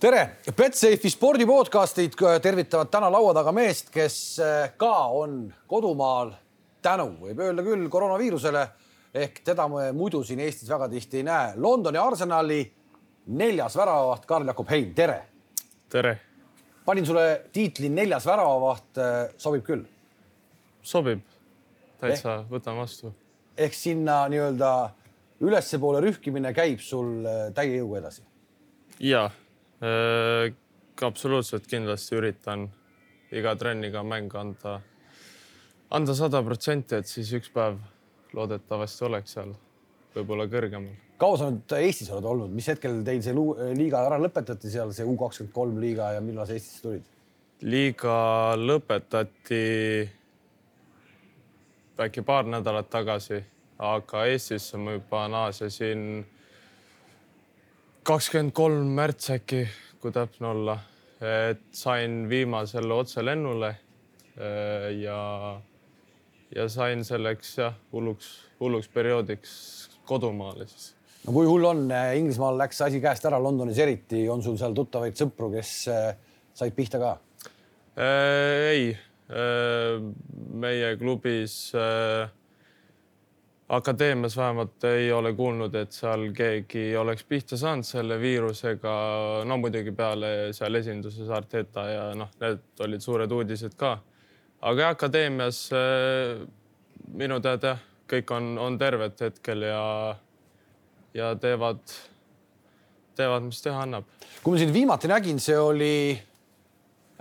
tere, Betsafe'i spordipodcastid tervitavad täna laua taga meest, kes äh, ka on kodumaal tänu, võib öelda küll koroonaviirusele ehk teda me muidu siin Eestis väga tihti ei näe. Londoni Arsenali neljas väravavaht Karl-Jakob Hein, tere. tere. panin sulle tiitli neljas väravavaht, äh, sobib küll? sobib, täitsa eh, võtan vastu. ehk sinna nii-öelda ülespoole rühkimine käib sul äh, täie jõuga edasi? ja äh,, absoluutselt kindlasti üritan iga trenniga mängu anda, anda sada protsenti, et siis üks päev loodetavasti oleks seal võib-olla kõrgemal. kaua sa nüüd Eestis oled olnud, mis hetkel teil see liiga ära lõpetati seal, see U kakskümmend kolm liiga ja millal sa Eestisse tulid? liiga lõpetati äkki paar nädalat tagasi, aga Eestisse ma juba naasesin kakskümmend kolm märts äkki, kui täpne olla, et sain viimasele otselennule äh, ja ja sain selleks jah, hulluks, hulluks perioodiks kodumaale siis. no kui hull on, äh, Inglismaal läks asi käest ära, Londonis eriti, on sul seal tuttavaid sõpru, kes äh, said pihta ka? Ei. Meie klubis äh, akadeemias vähemalt ei ole kuulnud, et seal keegi oleks pihta saanud selle viirusega. no muidugi peale seal esinduses Arteta ja noh, need olid suured uudised ka aga akadeemias äh, minu teada jah, kõik on, on terved hetkel ja, ja teevad, teevad, mis teha annab. kui ma sind viimati nägin, see oli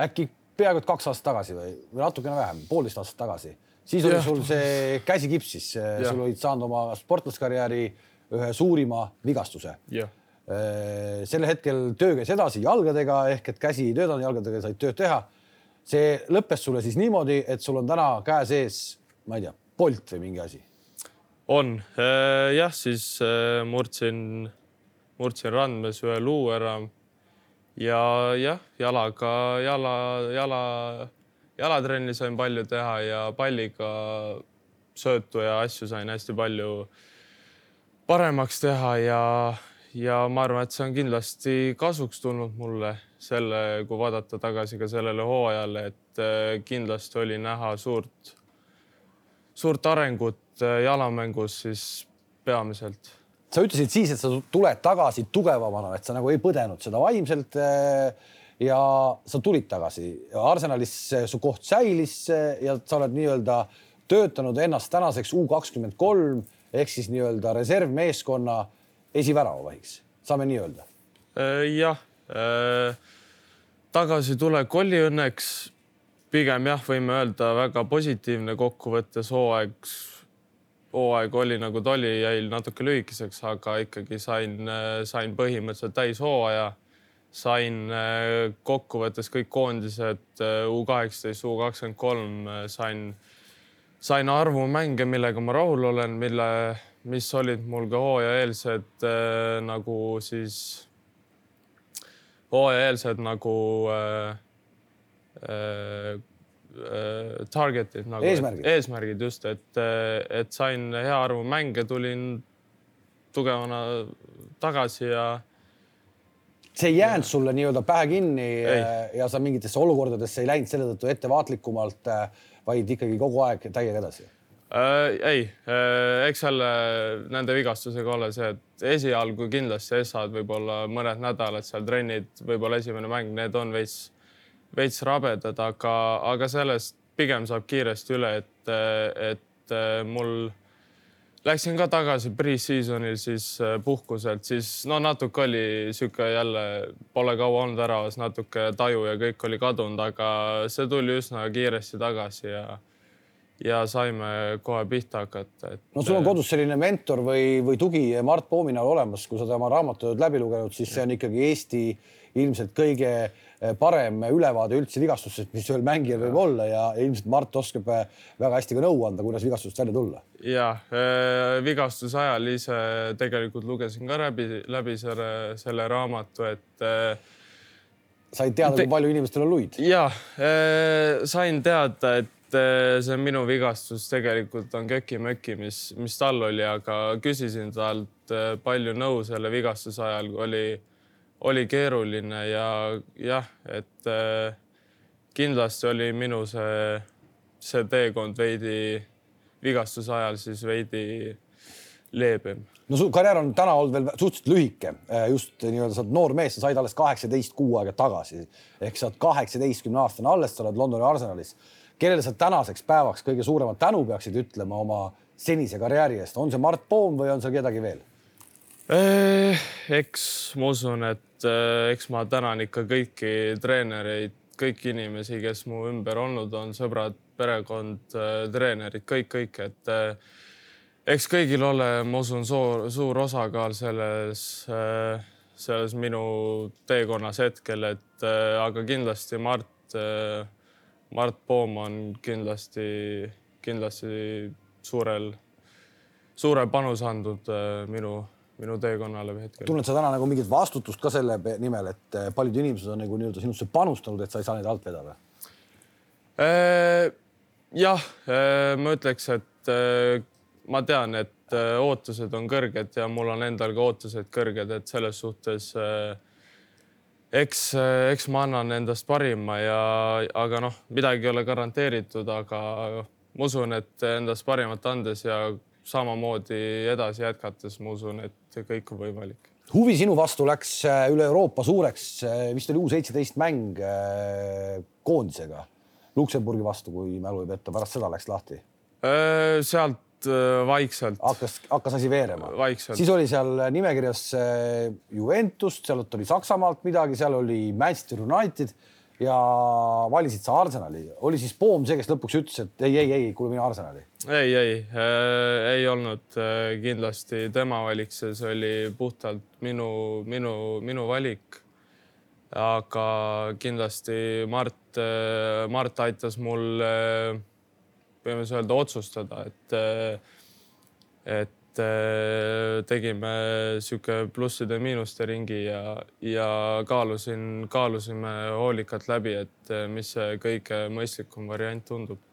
äkki peaaegu et kaks aastat tagasi või, või natukene vähem, poolteist aastat tagasi, siis oli ja. sul see käsi kipsis, sul olid saanud oma sportlaskarjääri ühe suurima vigastuse. Äh, sel hetkel töö käis edasi jalgadega ehk et käsi ei töötanud, jalgadega said tööd teha see lõppes sulle siis niimoodi, et sul on täna käe sees, ma ei tea, Bolt või mingi asi? on äh, jah, siis äh, murdsin, murdsin randmes ühe luu ära ja jah, jalaga, jala, jala, jalatrenni sain palju teha ja palliga söötu ja asju sain hästi palju paremaks teha ja, ja ma arvan, et see on kindlasti kasuks tulnud mulle selle, kui vaadata tagasi ka sellele hooajale, et äh, kindlasti oli näha suurt, suurt arengut äh, jalamängus siis peamiselt. sa ütlesid siis, et sa tuled tagasi tugevamana, et sa nagu ei põdenud seda vaimselt. Äh, ja sa tulid tagasi, Arsenalis su koht säilis ja sa oled nii-öelda töötanud ennast tänaseks U kakskümmend kolm ehk siis nii-öelda reservmeeskonna esiväravahiks, saame nii öelda? jah Äh, tagasitulek oli õnneks pigem jah, võime öelda väga positiivne kokkuvõttes hooaeg. hooaeg oli nagu ta oli, jäi natuke lühikeseks, aga ikkagi sain, sain põhimõtteliselt täishooaja. Sain äh, kokkuvõttes kõik koondised äh, U kaheksateist, U kakskümmend kolm sain, sain arvu mänge, millega ma rahul olen, mille, mis olid mul ka hooajaeelsed nagu siis hooajaeelsed nagu äh, äh, äh, target'id nagu eesmärgid, eesmärgid just, et, et sain hea arvu mänge, tulin tugevana tagasi ja. See ei jäänud sulle nii-öelda pähe kinni ei. ja sa mingitesse olukordadesse ei läinud selle tõttu ettevaatlikumalt, vaid ikkagi kogu aeg täiega edasi äh,? ei äh,, eks jälle nende vigastusega ole see, et esialgu kindlasti essad võib-olla mõned nädalad seal trennid, võib-olla esimene mäng, need on veits, veits rabedad, aga, aga sellest pigem saab kiiresti üle, et, et mul läksin ka tagasi pre-seasonil siis äh, puhkuselt, siis no natuke oli sihuke jälle, pole kaua olnud äravas, natuke taju ja kõik oli kadunud, aga see tuli üsna kiiresti tagasi ja ja saime kohe pihta hakata, et. no sul on kodus selline mentor või, või tugi Mart Poominal olemas, kui sa tema raamatu oled läbi lugenud, siis see on ikkagi Eesti ilmselt kõige eh, parem ülevaade üldse vigastustest, mis ühel mängijal võib olla ja ilmselt Mart oskab eh, väga hästi ka nõu anda, kuidas vigastusest välja tulla. ja äh, vigastuse ajal ise tegelikult lugesin ka läbi, läbi selle, selle raamatu, et said teada, kui palju inimestel on luid? ja sain teada, et et eh, see minu vigastus tegelikult on köki-möki, mis, mis tal oli, aga küsisin talt eh, palju nõu selle vigastuse ajal, kui oli, oli keeruline ja jah, et äh, kindlasti oli minu see, see teekond veidi vigastuse ajal siis veidi leebem. no su karjäär on täna olnud veel suhteliselt lühike, just nii-öelda sa oled noor mees, sa said alles kaheksateist kuu aega tagasi ehk sa oled kaheksateistkümne aastane alles, sa oled Londoni Arsenalis. kellele sa tänaseks päevaks kõige suuremat tänu peaksid ütlema oma senise karjääri eest, on see Mart Poom või on seal kedagi veel? Eh, eks ma usun, et eh, eks ma tänan ikka kõiki treenereid, kõiki inimesi, kes mu ümber olnud on, sõbrad, perekond, eh, treenerid, kõik, kõik, et eks kõigil ole, ma usun, suur, suur osakaal selles, selles minu teekonnas hetkel, et aga kindlasti Mart, Mart Poom on kindlasti, kindlasti suurel, suure panuse andnud minu minu teekonnale hetkel. tunned sa täna nagu mingit vastutust ka selle nimel, et paljud inimesed on nagu nii-öelda sinusse panustanud, et sa ei saa neid alt vedada? jah, ma ütleks, et ma tean, et ootused on kõrged ja mul on endal ka ootused kõrged, et selles suhtes eks, eks ma annan endast parima ja, aga noh, midagi ei ole garanteeritud, aga ma usun, et endast parimat andes ja samamoodi edasi jätkates ma usun, et kõik on võimalik. huvi sinu vastu läks üle Euroopa suureks, vist oli U seitseteist mäng koondisega Luksemburgi vastu, kui mälu ei peta, pärast seda läks lahti? sealt vaikselt. hakkas, hakkas asi veerema? siis oli seal nimekirjas Juventust, sealt oli Saksamaalt midagi, seal oli Manchester United ja valisid sa Arsenali. oli siis Poom see, kes lõpuks ütles, et ei, ei, ei, kuule mine Arsenali? ei, ei äh,, ei olnud äh, kindlasti tema valik, see oli puhtalt minu, minu, minu valik aga kindlasti Mart, äh, Mart aitas mul, äh, võime öelda, otsustada, et, äh, et tegime sihuke plusside-miinuste ringi ja, ja kaalusin, kaalusime hoolikalt läbi, et mis see kõige mõistlikum variant tundub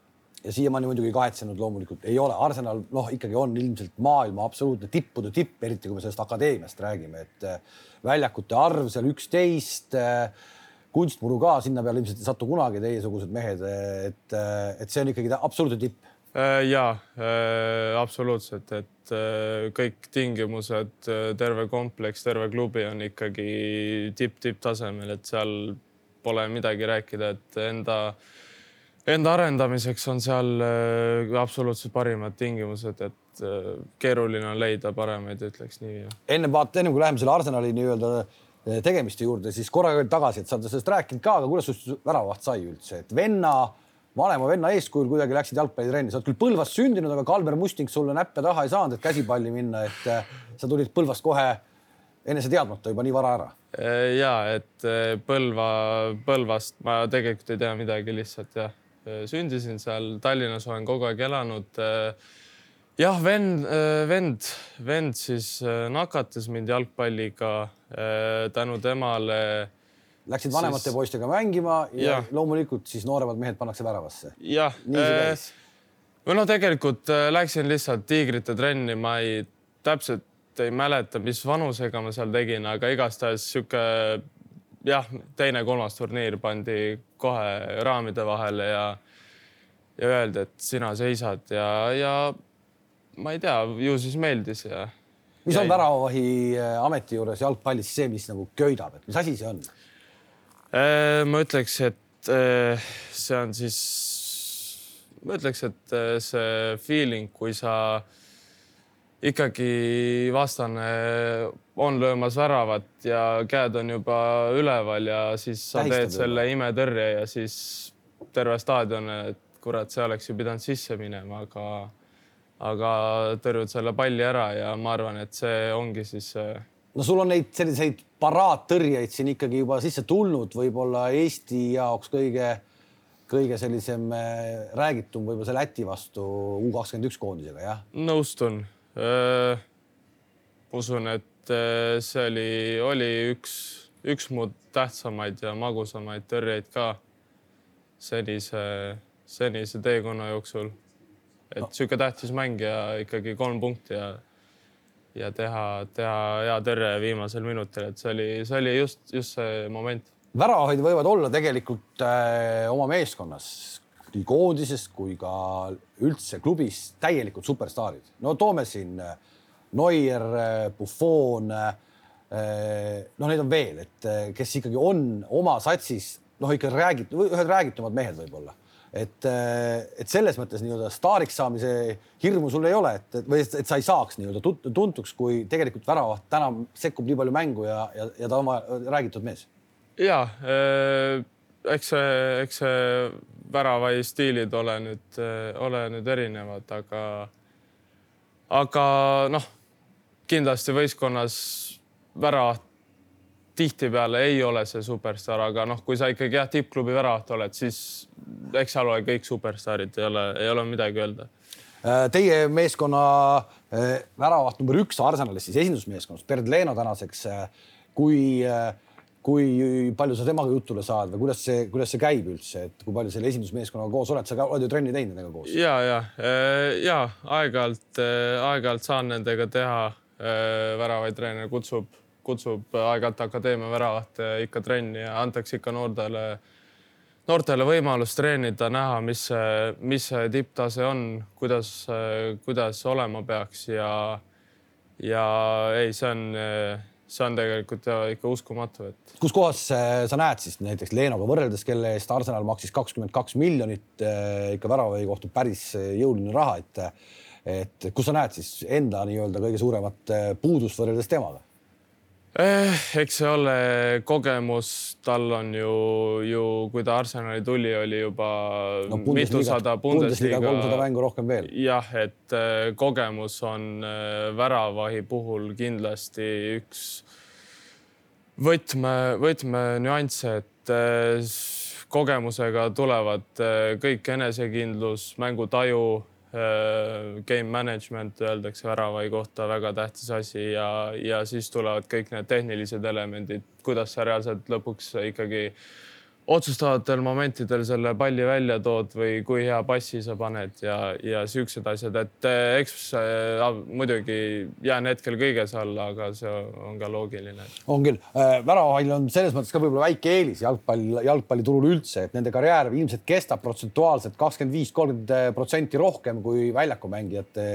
ja siiamaani muidugi kahetsenud loomulikult ei ole. Arsenal noh, ikkagi on ilmselt maailma absoluutne tippude tipp, eriti kui me sellest akadeemiast räägime, et äh, väljakute arv seal üksteist, äh, kunstmuru ka sinna peale ilmselt ei satu kunagi teiesugused mehed, et, äh, et see on ikkagi absoluutne tipp. Ja absoluutselt, et kõik tingimused, terve kompleks, terve klubi on ikkagi tipp-tipptasemel, et seal pole midagi rääkida, et enda enda arendamiseks on seal äh, absoluutselt parimad tingimused, et äh, keeruline on leida paremaid, ütleks nii. enne vaata, enne kui läheme selle Arsenali nii-öelda äh, tegemiste juurde, siis korra tagasi, et sa oled sellest rääkinud ka, aga kuidas sinust väravaht sai üldse, et venna, vanema venna eeskujul kuidagi läksid jalgpallitrenni, sa oled küll Põlvas sündinud, aga Kalmer Musting sulle näppe taha ei saanud, et käsipalli minna, et sa tulid Põlvast kohe enese teadmata juba nii vara ära. ja et Põlva, Põlvast ma tegelikult ei tea midagi lihtsalt jah Äh, sündisin seal Tallinnas, olen kogu aeg elanud. Äh, jah, vend, äh, vend, vend siis nakatas mind jalgpalliga tänu temale. Läksid vanemate siis... poistega mängima ja, ja loomulikult siis nooremad mehed pannakse väravasse. jah. või no tegelikult läksin lihtsalt tiigrite trenni, ma ei täpselt ei mäleta, mis vanusega ma seal tegin, aga igastahes sihuke jah, teine-kolmas turniir pandi kohe raamide vahele ja, ja öeldi, et sina seisad ja, ja ma ei tea, ju siis meeldis ja. mis on väravavahi äh, ameti juures jalgpallis see, mis nagu köidab, et mis asi see on? Äh, ma ütleks, et äh, see on siis, ma ütleks, et see feeling, kui sa ikkagi vastane on löömas väravat ja käed on juba üleval ja siis sa Tähistad teed selle imetõrje ja siis terve staadion, et kurat, see oleks ju pidanud sisse minema, aga, aga tõrjud selle palli ära ja ma arvan, et see ongi siis see. No sul on neid selliseid paraadtõrjeid siin ikkagi juba sisse tulnud, võib-olla Eesti jaoks kõige, kõige sellisem äh, räägitum võib-olla see Läti vastu U kakskümmend üks koondisega, jah? nõustun usun, et see oli, oli üks, üks mu tähtsamaid ja magusamaid tõrjeid ka senise, senise teekonna jooksul. et no. sihuke tähtis mäng ja ikkagi kolm punkti ja ja teha, teha hea tõrje viimasel minutil, et see oli, see oli just, just see moment. väravaid võivad olla tegelikult äh, oma meeskonnas nii koondises kui ka üldse klubis täielikult superstaarid. no toome siin äh, Neuer, äh, Buffon äh,. noh, neid on veel, et äh, kes ikkagi on oma satsis noh, ikka räägit-, ühed räägitumad mehed võib-olla et, et selles mõttes nii-öelda staariks saamise hirmu sul ei ole, et või et, et sa ei saaks nii-öelda tuntuks, kui tegelikult väravaht täna sekkub nii palju mängu ja, ja, ja ta oma räägitud mees. ja äh, eks see, eks see väravai stiilid ole nüüd, ole nüüd erinevad, aga, aga noh, kindlasti võistkonnas väravat tihtipeale ei ole see superstaar, aga noh, kui sa ikkagi jah, tippklubi väravat oled, siis eks seal ole kõik superstaarid, ei ole, ei ole midagi öelda. Äh, teie meeskonna äh, väravaht number üks Arsenalis siis esindusmeeskonnas, Berd Leeno tänaseks. Äh, kui, kui palju sa temaga jutule saad või kuidas see, kuidas see käib üldse, et kui palju selle esindusmeeskonnaga koos oled, sa oled ju trenni teinud nendega koos? ja, ja, ja aeg-ajalt, aeg-ajalt saan nendega teha. väravaid treener kutsub kutsub aeg-ajalt akadeemia väravahte ikka trenni ja antakse ikka noortele, noortele võimalus treenida, näha, mis see, mis see tipptase on, kuidas, kuidas olema peaks ja, ja ei, see on, see on tegelikult ikka uskumatu, et. kus kohas sa näed siis näiteks Leenoga võrreldes, kelle eest Arsenal maksis kakskümmend kaks miljonit ikka väravai kohta päris jõuline raha, et et kus sa näed siis enda nii-öelda kõige suuremat puudust võrreldes temaga? Eh,? eks see ole kogemus, tal on ju, ju kui ta Arsenali tuli, oli juba no, mitusada Bundesliga kolmsada mängu rohkem veel. jah, et eh, kogemus on eh, väravahi puhul kindlasti üks võtme, võtmenüansse, et eh, kogemusega tulevad kõik enesekindlus, mängutaju game management öeldakse väravai kohta väga tähtis asi ja, ja siis tulevad kõik need tehnilised elemendid, kuidas sa reaalselt lõpuks ikkagi otsustavatel momentidel selle palli välja tood või kui hea passi sa paned ja, ja siuksed asjad, et eh, eks äh, muidugi jään hetkel kõiges alla, aga see on ka loogiline. on küll äh,, väravahil on selles mõttes ka võib-olla väike eelis jalgpall, jalgpalliturul üldse, et nende karjäär ilmselt kestab protsentuaalselt kakskümmend viis, kolmkümmend protsenti rohkem kui väljakumängijate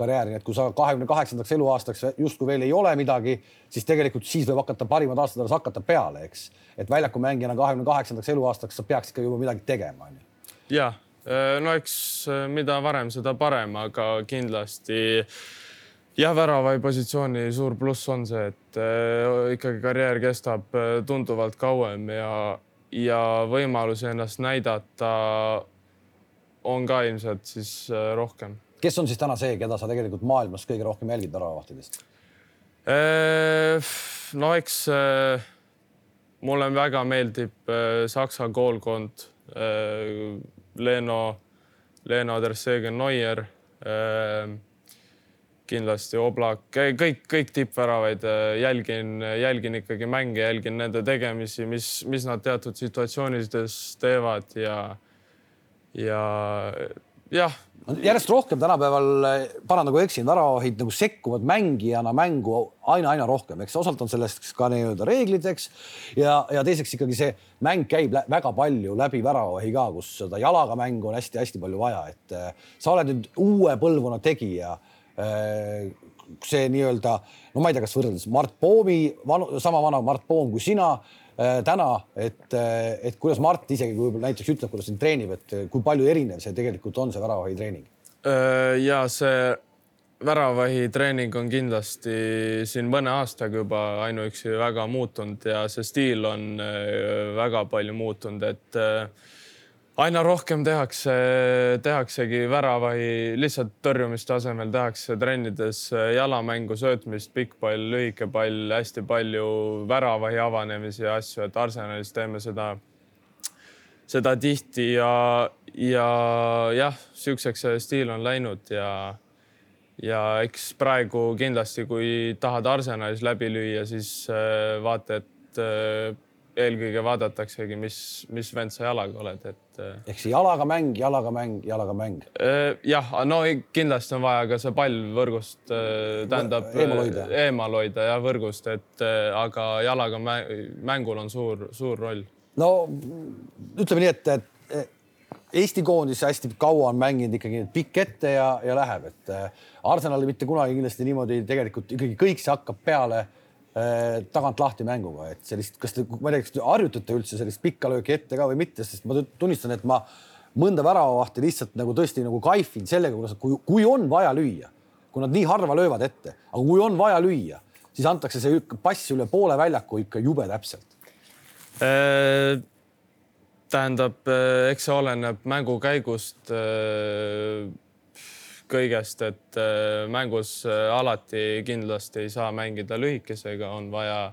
karjääri, et kui sa kahekümne kaheksandaks eluaastaks justkui veel ei ole midagi, siis tegelikult siis võib hakata parimad aastad alles hakata peale, eks. et väljakumängijana kahekümne kaheksandaks eluaastaks sa peaks ikka juba midagi tegema, onju. ja no eks mida varem, seda parem, aga kindlasti jah, väravai positsiooni suur pluss on see, et äh, ikkagi karjäär kestab äh, tunduvalt kauem ja, ja võimalusi ennast näidata on ka ilmselt siis äh, rohkem kes on siis täna see, keda sa tegelikult maailmas kõige rohkem jälgid väravahtidest? Äh, no eks äh, mulle väga meeldib äh, Saksa koolkond Leno, Leno der Segen Neuer. kindlasti Oblak, kõik, kõik tippväravaid jälgin, jälgin ikkagi mänge, jälgin nende tegemisi, mis, mis nad teatud situatsioonides teevad ja, ja jah järjest rohkem tänapäeval, parandagu nagu eksin, väravahid nagu sekkuvad mängijana mängu aina-aina rohkem, eks osalt on sellest ka nii-öelda reeglid, eks. ja, ja teiseks ikkagi see mäng käib väga palju läbi väravavahi ka, kus seda jalaga mängu on hästi-hästi palju vaja, et äh, sa oled nüüd uue põlvkonna tegija äh, see nii-öelda, no ma ei tea, kas võrreldes Mart Poomi, sama vana Mart Poom kui sina täna, et, äh, et kuidas Mart isegi võib-olla näiteks ütleb, kuidas sind treenib, et äh, kui palju erinev see tegelikult on, see väravahi treening? ja see väravahi treening on kindlasti siin mõne aastaga juba ainuüksi väga muutunud ja see stiil on väga palju muutunud, et aina rohkem tehakse, tehaksegi väravahi lihtsalt tõrjumiste asemel tehakse trennides jalamängu, söötmist, pikk pall, lühike pall, hästi palju väravahi avanemisi ja asju, et Arsenalis teeme seda, seda tihti ja, ja jah, siukseks see stiil on läinud ja ja eks praegu kindlasti, kui tahad Arsenalis läbi lüüa, siis äh, vaata, et äh, eelkõige vaadataksegi, mis, mis vend sa jalaga oled, et. Ehk see jalaga mäng, jalaga mäng, jalaga mäng. jah, no kindlasti on vaja ka see pall võrgust, tähendab eemal hoida, eemal hoida ja võrgust, et aga jalaga mängul on suur, suur roll. no ütleme nii, et, et Eesti koondis hästi kaua on mänginud ikkagi pikk ette ja, ja läheb, et Arsenal mitte kunagi kindlasti niimoodi tegelikult ikkagi kõik see hakkab peale Äh, tagant lahti mänguga, et sellist, kas te, ma ei tea, kas te harjutate üldse sellist pikka lööki ette ka või mitte, sest ma tunnistan, et ma mõnda väravavahti lihtsalt nagu tõesti nagu kaifin sellega, kuidas, kui, kui on vaja lüüa, kui nad nii harva löövad ette, aga kui on vaja lüüa, siis antakse see pass üle poole väljaku ikka jube täpselt äh,. tähendab, äh, eks see oleneb mängu käigust äh, kõigest, et äh, mängus äh, alati kindlasti ei saa mängida lühikesega, on vaja,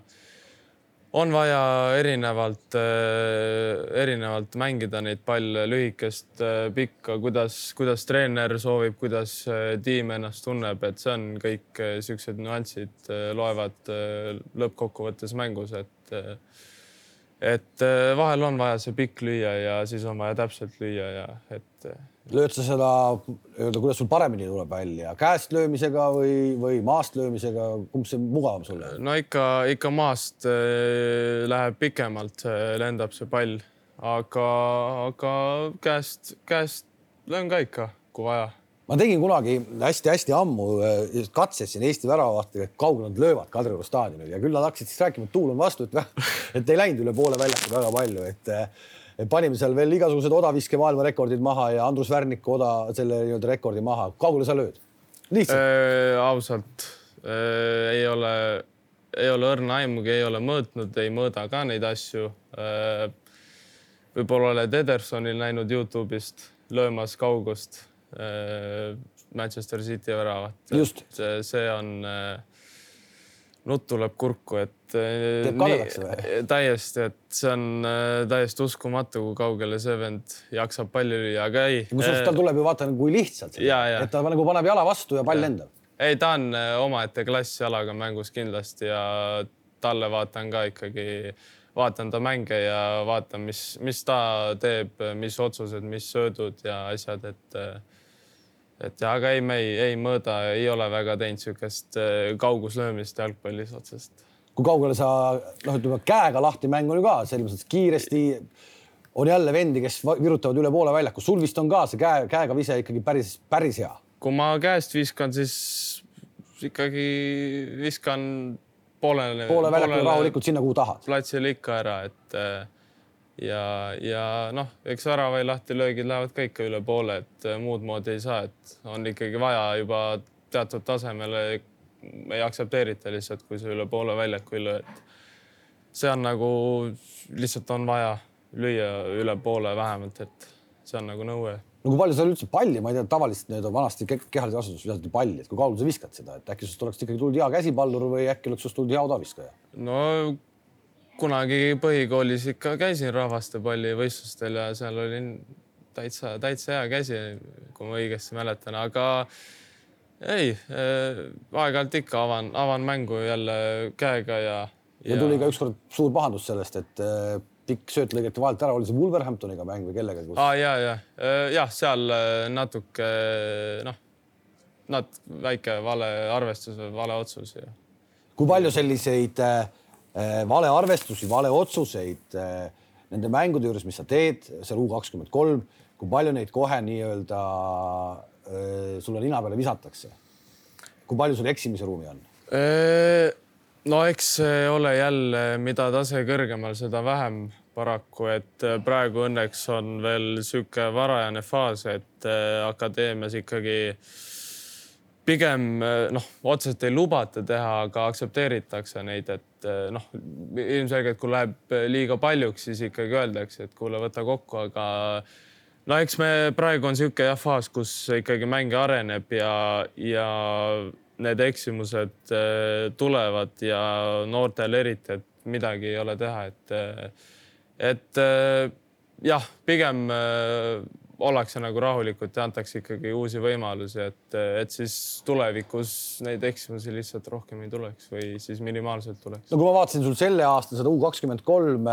on vaja erinevalt, äh, erinevalt mängida neid palle, lühikest, pikka, kuidas, kuidas treener soovib, kuidas tiim ennast tunneb, et see on kõik siuksed nüansid loevad lõppkokkuvõttes mängus, et et vahel on vaja see pikk lüüa ja siis on vaja täpselt lüüa ja et lööd sa seda öelda, kuidas sul paremini tuleb välja, käest löömisega või, või maast löömisega, kumb see mugavam sulle? no ikka, ikka maast äh, läheb pikemalt, lendab see pall, aga, aga käest, käest löön ka ikka, kui vaja. Ma tegin kunagi hästi-hästi ammu äh, katsed siin Eesti väravavahtidega, et kaugele nad löövad Kadrioru staadionil. Ja küll nad hakkasid siis rääkima, et tuul on vastu, et, et ei läinud üle poole väljaku väga palju, et panime seal veel igasugused odaviske maailmarekordid maha ja Andrus Värniku oda selle nii-öelda rekordi maha. kaugele sa lööd? lihtsalt äh,? ausalt äh, ei ole, ei ole õrna aimugi, ei ole mõõtnud, ei mõõda ka neid asju äh,. võib-olla oled Edersonil näinud Youtube'ist löömas kaugust äh, Manchester City väravat. see, see on äh, nutt tuleb kurku, et. teeb kadedaks või? täiesti, et see on äh, täiesti uskumatu, kui kaugele see vend jaksab palli lüüa, aga ei. kusjuures tal tuleb ju vaata kui lihtsalt, et ta nagu paneb jala vastu ja pall lendab. ei, ta on äh, omaette klass jalaga mängus kindlasti ja talle vaatan ka ikkagi, vaatan ta mänge ja vaatan, mis, mis ta teeb, mis otsused, mis söödud ja asjad, et äh, et aga ei, me ei, ei mõõda, ei ole väga teinud niisugust äh, kauguslöömist jalgpallis otsest. kui kaugele sa noh, ütleme käega lahti mäng on ju ka selles mõttes kiiresti on jälle vendi, kes virutavad üle poole väljaku, sul vist on ka see käe, käega vise ikkagi päris, päris hea. kui ma käest viskan, siis ikkagi viskan poolele. poole väljakule rahulikult sinna, kuhu tahad. platsile ikka ära, et äh, ja, ja noh, eks väravai lahtilöögid lähevad ka ikka üle poole, et äh, muud moodi ei saa, et on ikkagi vaja juba teatud tasemele ei aktsepteerita lihtsalt, kui sa üle poole väljaku ei löö, et see on nagu lihtsalt on vaja lüüa üle poole vähemalt, et see on nagu nõue. no kui palju sa üldse palli, ma ei tea, tavaliselt nii-öelda vanasti kehalise kasvatus visati palli, et kui kaugele sa viskad seda, et äkki sinust oleks ikkagi tulnud hea käsipallur või äkki oleks sinust tulnud hea odaviskaja? no kunagi põhikoolis ikka käisin rahvastepallivõistlustel ja seal olin täitsa, täitsa hea käsi, kui ma õigesti mäletan, aga ei äh,, aeg-ajalt ikka avan, avan mängu jälle käega ja, ja.... ja tuli ka ükskord suur pahandus sellest, et äh, pikk sööt lõigati vahelt ära, oli see Wolverhamptoniga mäng või kellega kus...? aa ja, ja äh, jah, seal äh, natuke noh, nat- väike vale arvestus või vale otsus ja. kui palju selliseid äh, Äh, valearvestusi, valeotsuseid äh, nende mängude juures, mis sa teed seal U kakskümmend kolm, kui palju neid kohe nii-öelda äh, sulle nina peale visatakse? kui palju sul eksimise ruumi on? no eks see ole jälle, mida tase kõrgemal, seda vähem paraku, et praegu õnneks on veel sihuke varajane faas, et akadeemias ikkagi pigem noh, otseselt ei lubata teha, aga aktsepteeritakse neid, et eh, noh, ilmselgelt kui läheb liiga paljuks, siis ikkagi öeldakse, et kuule, võta kokku, aga no eks me praegu on niisugune jah faas, kus ikkagi mäng areneb ja, ja need eksimused eh, tulevad ja noortel eriti, et midagi ei ole teha, et, eh, et jah, pigem ollakse nagu rahulikud ja antakse ikkagi uusi võimalusi, et, et siis tulevikus neid eksimusi lihtsalt rohkem ei tuleks või siis minimaalselt tuleks. no kui ma vaatasin sul selle aasta seda U kakskümmend kolm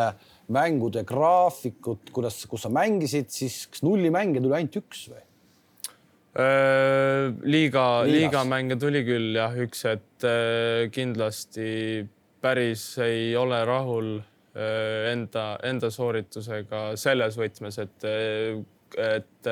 mängude graafikut, kuidas, kus sa mängisid, siis kas nullimänge tuli ainult üks või? Äh, liiga, liigamänge tuli küll jah, üks, et äh, kindlasti päris ei ole rahul äh, enda, enda sooritusega selles võtmes, et et,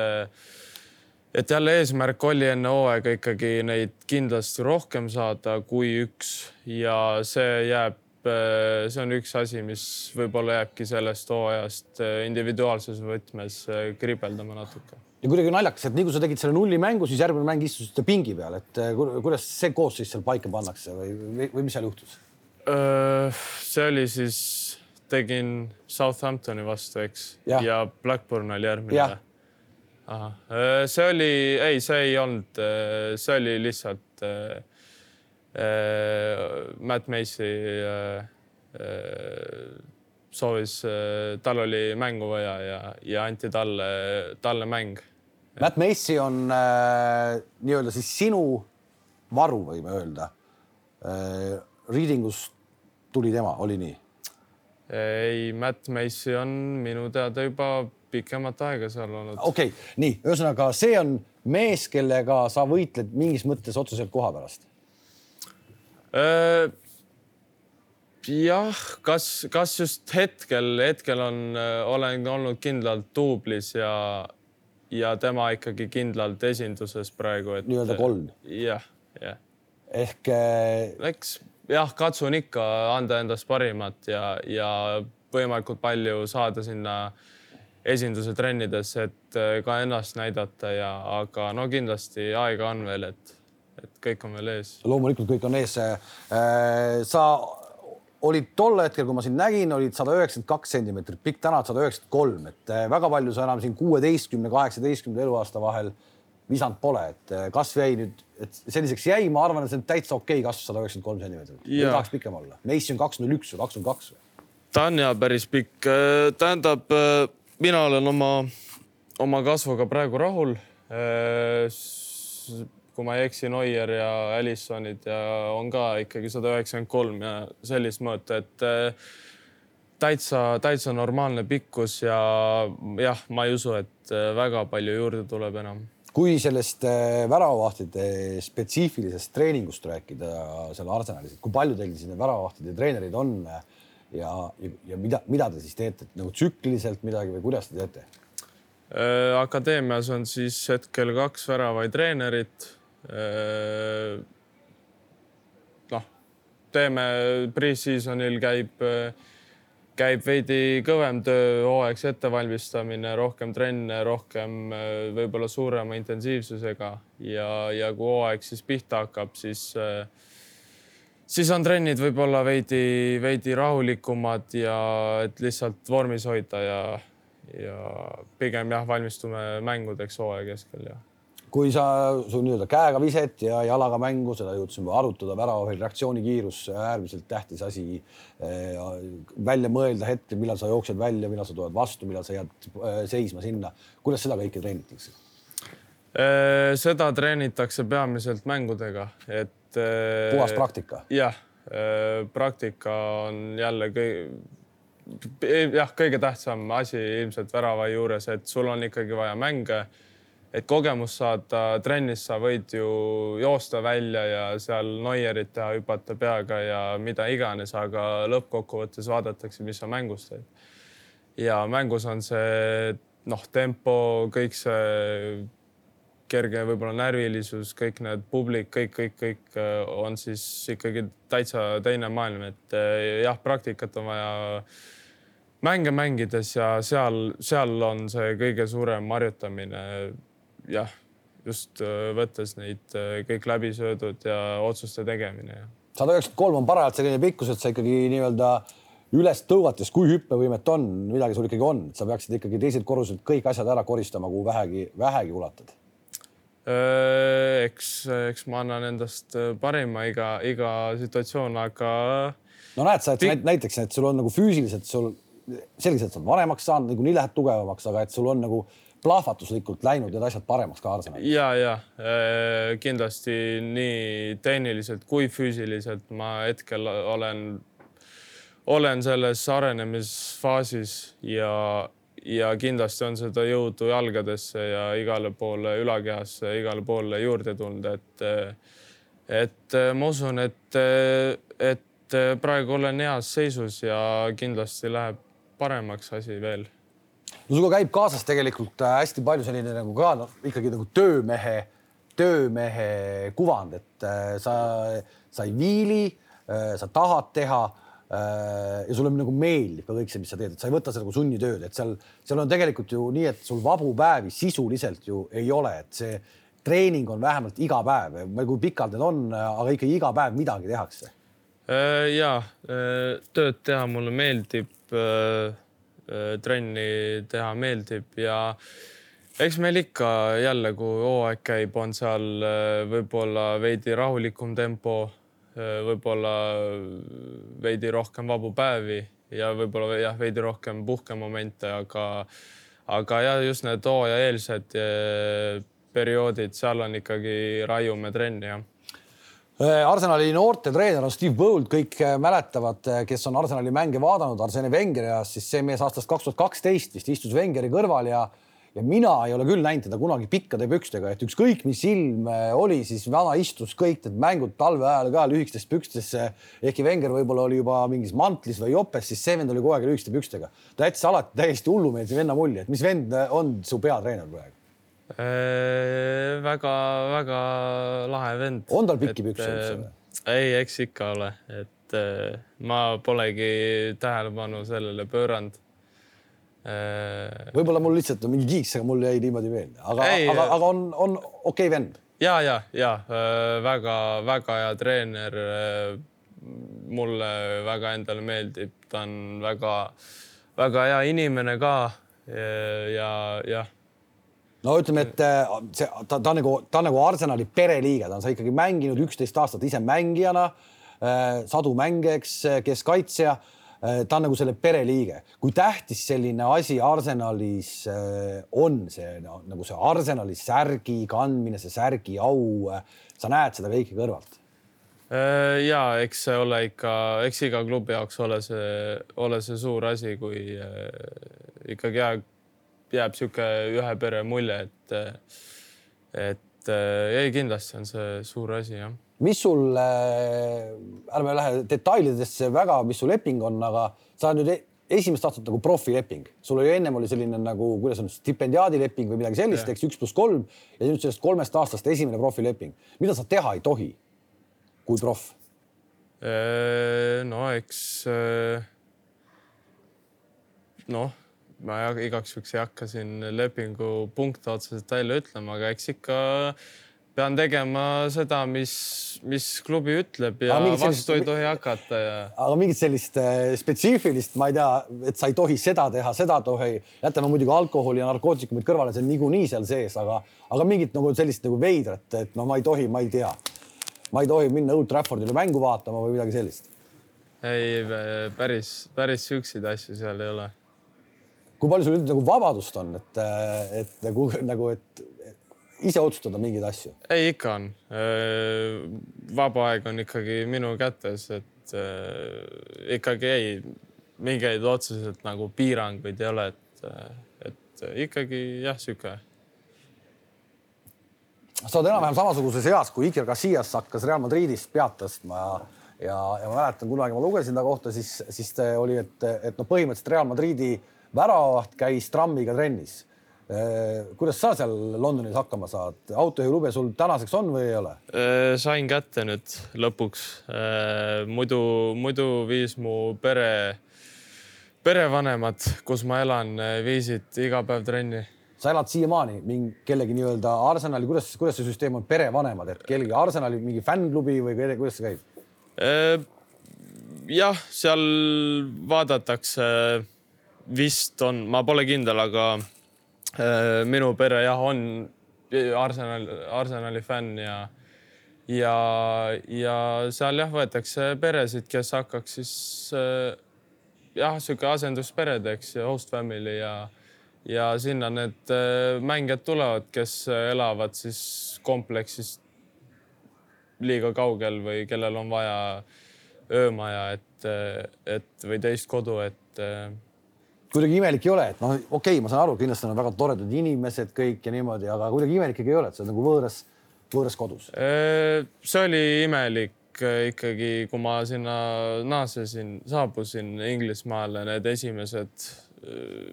et jälle eesmärk oli enne hooaega ikkagi neid kindlasti rohkem saada kui üks. Ja see jääb, see on üks asi, mis võib-olla jääbki sellest hooajast individuaalses võtmes kribeldama natuke. Ja kuidagi naljakas, et nii kui sa tegid selle nulli mängu, siis järgmine mäng istusite pingi peal, et kuidas see koosseis seal paika pannakse või, või, või mis seal juhtus? see oli siis, tegin Southamptoni vastu, eks, ja Blackburn oli järgmine. Äh, see oli, ei, see ei olnud, äh, see oli lihtsalt äh, äh, Matt Macy äh, soovis äh,, tal oli mängu vaja ja, ja anti talle, talle mäng. Matt Macy on äh, nii-öelda siis sinu varu, võime öelda äh,. Readingus tuli tema, oli nii? ei, Matt Macy on minu teada juba pikemat aega seal olnud. okei okay,, nii ühesõnaga, see on mees, kellega sa võitled mingis mõttes otseselt koha pärast äh,. jah, kas, kas just hetkel, hetkel on, äh, olen olnud kindlalt duublis ja, ja tema ikkagi kindlalt esinduses praegu, et. nii-öelda kolm. jah, jah. ehk äh.... eks jah, katsun ikka anda endast parimat ja, ja võimalikult palju saada sinna äh, esinduse trennides, et äh, ka ennast näidata ja, aga no kindlasti aega on veel, et, et kõik on veel ees. loomulikult kõik on ees. Äh, sa olid tol hetkel, kui ma sind nägin, olid sada üheksakümmend kaks sentimeetrit pikk, täna oled sada üheksakümmend kolm, et äh, väga palju sa enam siin kuueteistkümne, kaheksateistkümnenda eluaasta vahel visanud pole, et kasv jäi nüüd, et selliseks jäi, ma arvan, et see on täitsa okei okay kasv, sada üheksakümmend kolm sentimeetrit. ei tahaks pikem olla. Messi on kaks null üks või kaks null kaks või? ta on ja päris pikk, tähendab mina olen oma, oma kasvuga praegu rahul. Äh, kui ma ei eksi, Neuer ja Alisonid ja on ka ikkagi sada üheksakümmend kolm ja sellist mõõtu, et äh, täitsa, täitsa normaalne pikkus ja jah, ma ei usu, et äh, väga palju juurde tuleb enam kui sellest väravavahtide spetsiifilisest treeningust rääkida seal Arsenalis, et kui palju teil siin väravavahtide treenerid on ja, ja, ja mida, mida te siis teete, nagu tsükliliselt midagi või kuidas te teete? Äh, akadeemias on siis hetkel kaks väravaid treenerit. Äh, noh, teeme pre-seasonil käib, käib veidi kõvem töö, hooaegs ettevalmistamine, rohkem trenne, rohkem võib-olla suurema intensiivsusega ja, ja kui hooaeg siis pihta hakkab, siis äh, siis on trennid võib-olla veidi, veidi rahulikumad ja et lihtsalt vormis hoida ja, ja pigem jah, valmistume mängudeks hooaja keskel ja. kui sa, su nii-öelda käega viset ja jalaga mängu, seda jõudsime arutada, väravahel reaktsioonikiirus, äärmiselt tähtis asi eh,. välja mõelda hetkel, millal sa jooksed välja, millal sa tuled vastu, millal sa jääd eh, seisma sinna. kuidas seda kõike treenitakse? Eh, seda treenitakse peamiselt mängudega, et et. puhas praktika. jah, äh, praktika on jälle kõige, jah, kõige tähtsam asi ilmselt värava juures, et sul on ikkagi vaja mänge. et kogemust saada trennis, sa võid ju joosta välja ja seal noierit teha, hüpata peaga ja mida iganes, aga lõppkokkuvõttes vaadatakse, mis sa mängus teed. ja mängus on see noh, tempo, kõik see kerge võib-olla närvilisus, kõik need publik, kõik, kõik, kõik äh, on siis ikkagi täitsa teine maailm, et äh, jah, praktikat on vaja mänge mängides ja seal, seal on see kõige suurem harjutamine. jah, just äh, võttes neid kõik läbisöödud ja otsuste tegemine. sada üheksakümmend kolm on parajalt selline pikkus, et sa ikkagi nii-öelda üles tõugates, kui hüppevõimet on, midagi sul ikkagi on, sa peaksid ikkagi teiselt korruselt kõik asjad ära koristama, kuhu vähegi, vähegi ulatad eks, eks ma annan endast äh, parima iga, iga situatsioon, aga. no näed sa, et näiteks, et sul on nagu füüsiliselt sul selgelt, sa oled vanemaks saanud, niikuinii lähed tugevamaks, aga et sul on nagu plahvatuslikult läinud need asjad paremaks ka Arsenalis. ja, ja äh, kindlasti nii tehniliselt kui füüsiliselt ma hetkel olen, olen selles arenemisfaasis ja, ja kindlasti on seda jõudu jalgadesse ja igale poole ülakehasse, igale poole juurde tulnud, et et ma usun, et, et praegu olen heas seisus ja kindlasti läheb paremaks asi veel. No sinuga käib kaasas tegelikult äh, hästi palju selline nagu ka noh, ikkagi nagu töömehe, töömehe kuvand, et äh, sa, sa ei viili, äh, sa tahad teha ja sulle nagu meeldib ka kõik see, mis sa teed, et sa ei võta seda nagu sunnitööd, et seal, seal on tegelikult ju nii, et sul vabu päevi sisuliselt ju ei ole, et see treening on vähemalt iga päev, ma ei tea, kui pikalt need on, aga ikkagi iga päev midagi tehakse. ja tööd teha mulle meeldib Äh, trenni teha meeldib ja eks meil ikka jälle, kui hooaeg käib, on seal äh, võib-olla veidi rahulikum tempo, äh, võib-olla veidi rohkem vabu päevi ja võib-olla jah, veidi rohkem puhkemomente, aga aga ja just need hooajaeelsed perioodid, seal on ikkagi raiume trenni jah. Äh, Arsenali noortetreener on Steve Bold, kõik äh, mäletavad, äh, kes on Arsenali mänge vaadanud, Arsene Wenger ja siis see mees aastast kaks tuhat kaksteist vist istus Wengeri kõrval ja ja mina ei ole küll näinud teda kunagi pikkade pükstega, et ükskõik, mis ilm oli, siis vana istus kõik need mängud talve ajal ka lühikestes pükstes. ehkki Wenger võib-olla oli juba mingis mantlis või jopes, siis see vend oli kogu aeg lühikeste pükstega. ta jättis alati täiesti hullumeelse venna mulje, et mis vend on su peatreener praegu väga-väga äh, lahe vend. on tal pikki pükse üldse või? Äh, ei, eks ikka ole, et äh, ma polegi tähelepanu sellele pööranud. Võib-olla mul lihtsalt on mingi kiiks, aga mul jäi niimoodi meelde, aga, aga, aga on, on okei okay vend. ja, ja, ja väga-väga hea treener. mulle väga endale meeldib, ta on väga-väga hea inimene ka ja jah no ütleme, et äh, see, ta, ta nagu, ta on nagu Arsenali pereliige, ta on sa ikkagi mänginud üksteist aastat ise mängijana, äh, sadu mänge, eks, keskkaitsja. Äh, ta on nagu selle pereliige. kui tähtis selline asi Arsenalis on see no, nagu see Arsenali särgi kandmine, see särgi au, sa näed seda kõike kõrvalt? ja eks see ole ikka, eks iga klubi jaoks ole see, ole see suur asi, kui ikkagi jääb jääb sihuke ühe pere mulje, et, et ei, kindlasti on see suur asi, jah. Mis sul äh,, ärme lähe detailidesse väga, mis su leping on, aga sa nüüd e-, esimest aastat nagu profileping, sul oli ennem oli selline nagu, kuidas on stipendiaadileping või midagi sellist, eks üks pluss kolm ja nüüd sellest kolmest aastast esimene profileping. mida sa teha ei tohi kui proff? Äh, no eks äh, noh ma igaks juhuks ei hakka siin lepingu punkte otseselt välja ütlema, aga eks ikka pean tegema seda, mis, mis klubi ütleb ja vastu sellist, ei tohi hakata ja. aga mingit sellist äh, spetsiifilist, ma ei tea, et sa ei tohi seda teha, seda tohi, jätame muidugi alkoholi ja narkootikumid kõrvale, see on niikuinii seal sees, aga, aga mingit nagu sellist nagu veidrat, et no ma ei tohi, ma ei tea, ma ei tohi minna Old Traffordile mängu vaatama või midagi sellist. ei, päris, päris siukseid asju seal ei ole kui palju sul üldse nagu vabadust on, et, et nagu, nagu, et ise otsustada mingeid asju? ei, ikka on. vaba aeg on ikkagi minu kätes, et ikkagi ei, mingeid otseselt nagu piiranguid ei ole, et, et ikkagi jah, sihuke. sa oled enam-vähem samasuguses eas, kui Iker Casillas hakkas Real Madridis pead tõstma ja ja, ja ma mäletan, kunagi ma lugesin ta kohta, siis, siis oli, et, et noh, põhimõtteliselt Real Madridi äh, väravaht käis trammiga trennis. Äh, kuidas sa seal Londonis hakkama saad, autojuhilube sul tänaseks on või ei ole? Äh, sain kätte nüüd lõpuks. Äh, muidu, muidu viis mu pere, perevanemad, kus ma elan, viisid iga päev trenni sa elad siiamaani mingi kellegi nii-öelda Arsenali, kuidas, kuidas see süsteem on, perevanemad, et kellegi Arsenali mingi fännklubi või kuidas see käib? jah, seal vaadatakse vist on, ma pole kindel, aga minu pere jah, on Arsenal, Arsenali fänn ja ja, ja seal jah, võetakse peresid, kes hakkaks siis äh, jah, sihuke asenduspere teeks ja host family ja ja sinna need äh, mängijad tulevad, kes elavad siis kompleksist liiga kaugel või kellel on vaja öömaja, et, et või teist kodu, et kuidagi imelik ei ole, et noh, okei okay,, ma saan aru, kindlasti on väga toredad inimesed kõik ja niimoodi, aga kuidagi imelik ikkagi ei ole, et sa oled nagu võõras, võõras kodus. see oli imelik äh, ikkagi, kui ma sinna naasesin, saabusin Inglismaale, need esimesed äh,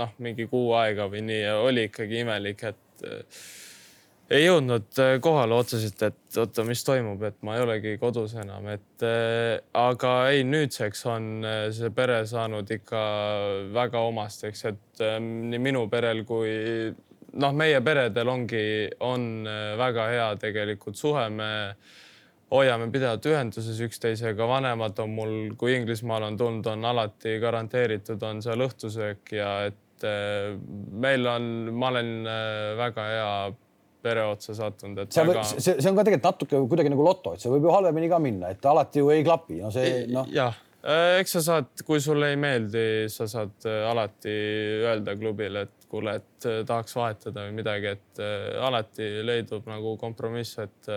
noh, mingi kuu aega või nii, oli ikkagi imelik, et äh, ei jõudnud äh, kohale otseselt, et oota, mis toimub, et ma ei olegi kodus enam, et äh, aga ei, nüüdseks on äh, see pere saanud ikka väga omasteks, et äh, nii minu perel kui noh, meie peredel ongi, on äh, väga hea tegelikult suhe, me hoiame pidevalt ühenduses üksteisega, vanemad on mul, kui Inglismaal on tulnud, on alati garanteeritud, on seal õhtusöök ja et meil on, ma olen väga hea pere otsa sattunud, et see, väga... see, see on ka tegelikult natuke kuidagi nagu loto, et see võib ju halvemini ka minna, et alati ju ei klapi, no see noh. jah, äh, eks sa saad, kui sulle ei meeldi, sa saad äh, alati öelda klubile, et kuule, et äh, tahaks vahetada või midagi, et alati leidub nagu kompromiss, et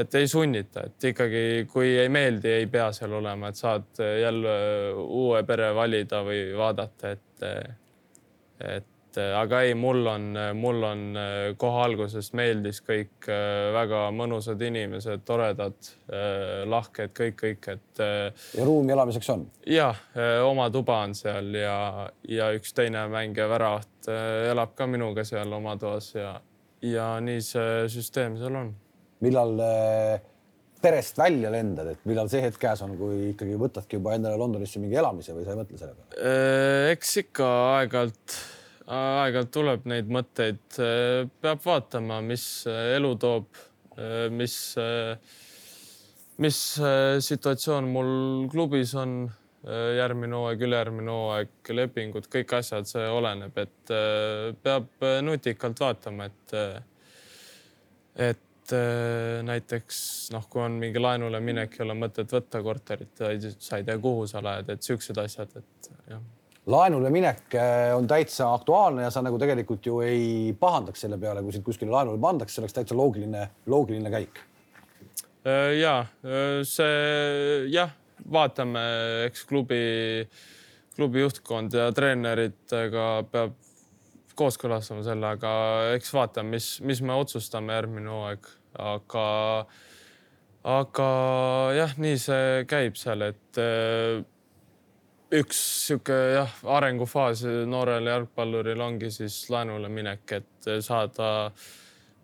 et ei sunnita, et ikkagi, kui ei meeldi, ei pea seal olema, et saad jälle uue pere valida või vaadata, et et et äh, aga ei, mul on, mul on äh, kohe algusest meeldis kõik äh, väga mõnusad inimesed, toredad, lahked, kõik, kõik, et. ja ruumi elamiseks on? ja, oma tuba on seal ja, ja üks teine mängija Väraht elab ka minuga seal oma toas ja, ja nii see süsteem seal on. millal perest välja lendad, et millal see hetk käes on, kui ikkagi võtadki juba endale Londonisse mingi elamise või sa ei mõtle selle peale? eks ikka aeg-ajalt aeg-ajalt tuleb neid mõtteid, peab vaatama, mis elu toob, mis, mis situatsioon mul klubis on. Järgmine hooaeg, ülejärgmine hooaeg, lepingud, kõik asjad, see oleneb, et peab nutikalt vaatama, et, et näiteks noh, kui on mingi laenule minek, ei ole mõtet võtta korterit, sa ei tea, kuhu sa lähed, et siuksed asjad, et jah laenule minek äh, on täitsa aktuaalne ja sa nagu tegelikult ju ei pahandaks selle peale, kui sind kuskile laenule pandaks, see oleks täitsa loogiline, loogiline käik. Äh, ja äh, see jah, vaatame, eks klubi, klubi juhtkond ja treeneritega peab kooskõlastama selle, aga eks vaatame, mis, mis me otsustame järgmine hooaeg, aga, aga jah, nii see käib seal, et üks sihuke jah, arengufaas noorel jalgpalluril ongi siis laenule minek, et saada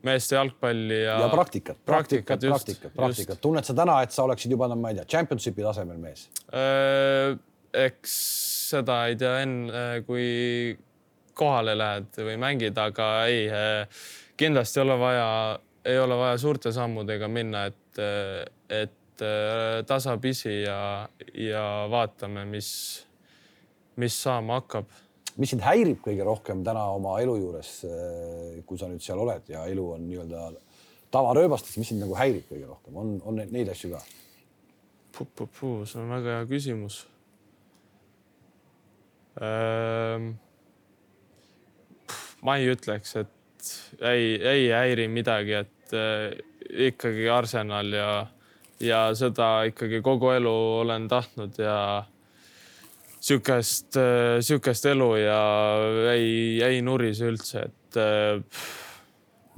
meeste jalgpalli ja. ja praktikat, praktikat, praktikat, praktikat. tunned sa täna, et sa oleksid juba, no ma ei tea, championship'i tasemel mees? Äh, eks seda ei tea enne, kui kohale lähed või mängid, aga ei, äh, kindlasti ei ole vaja, ei ole vaja suurte sammudega minna, et, et Äh, tasapisi ja, ja vaatame, mis, mis saama hakkab. mis sind häirib kõige rohkem täna oma elu juures, äh, kui sa nüüd seal oled ja elu on nii-öelda tavarööbastes, mis sind nagu häirib kõige rohkem, on, on neid asju ka? see on väga hea küsimus ähm,. ma ei ütleks, et ei, ei häiri midagi, et äh, ikkagi Arsenal ja ja seda ikkagi kogu elu olen tahtnud ja sihukest, sihukest elu ja ei, ei nurise üldse, et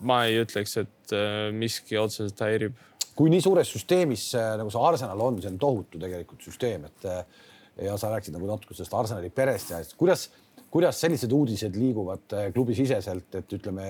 ma ei ütleks, et miski otseselt häirib. kui nii suures süsteemis nagu see Arsenal on, see on tohutu tegelikult süsteem, et ja sa rääkisid nagu natuke sellest Arsenali perest ja kuidas, kuidas sellised uudised liiguvad klubisiseselt, et ütleme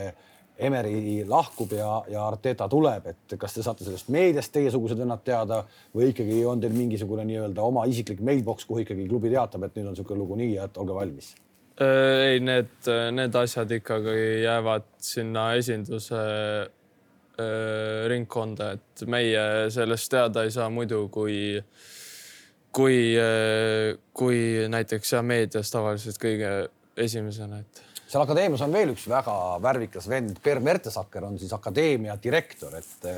Emeri lahkub ja, ja Arteta tuleb, et kas te saate sellest meediast teiesugused vennad teada või ikkagi on teil mingisugune nii-öelda oma isiklik mailbox, kuhu ikkagi klubi teatab, et nüüd on niisugune lugu nii et olge valmis? Äh, ei, need, need asjad ikkagi jäävad sinna esinduse äh, ringkonda, et meie sellest teada ei saa muidu, kui, kui, äh, kui näiteks ja meedias tavaliselt kõige esimesena, et seal akadeemias on veel üks väga värvikas vend, Per Mertesacker on siis akadeemia direktor, et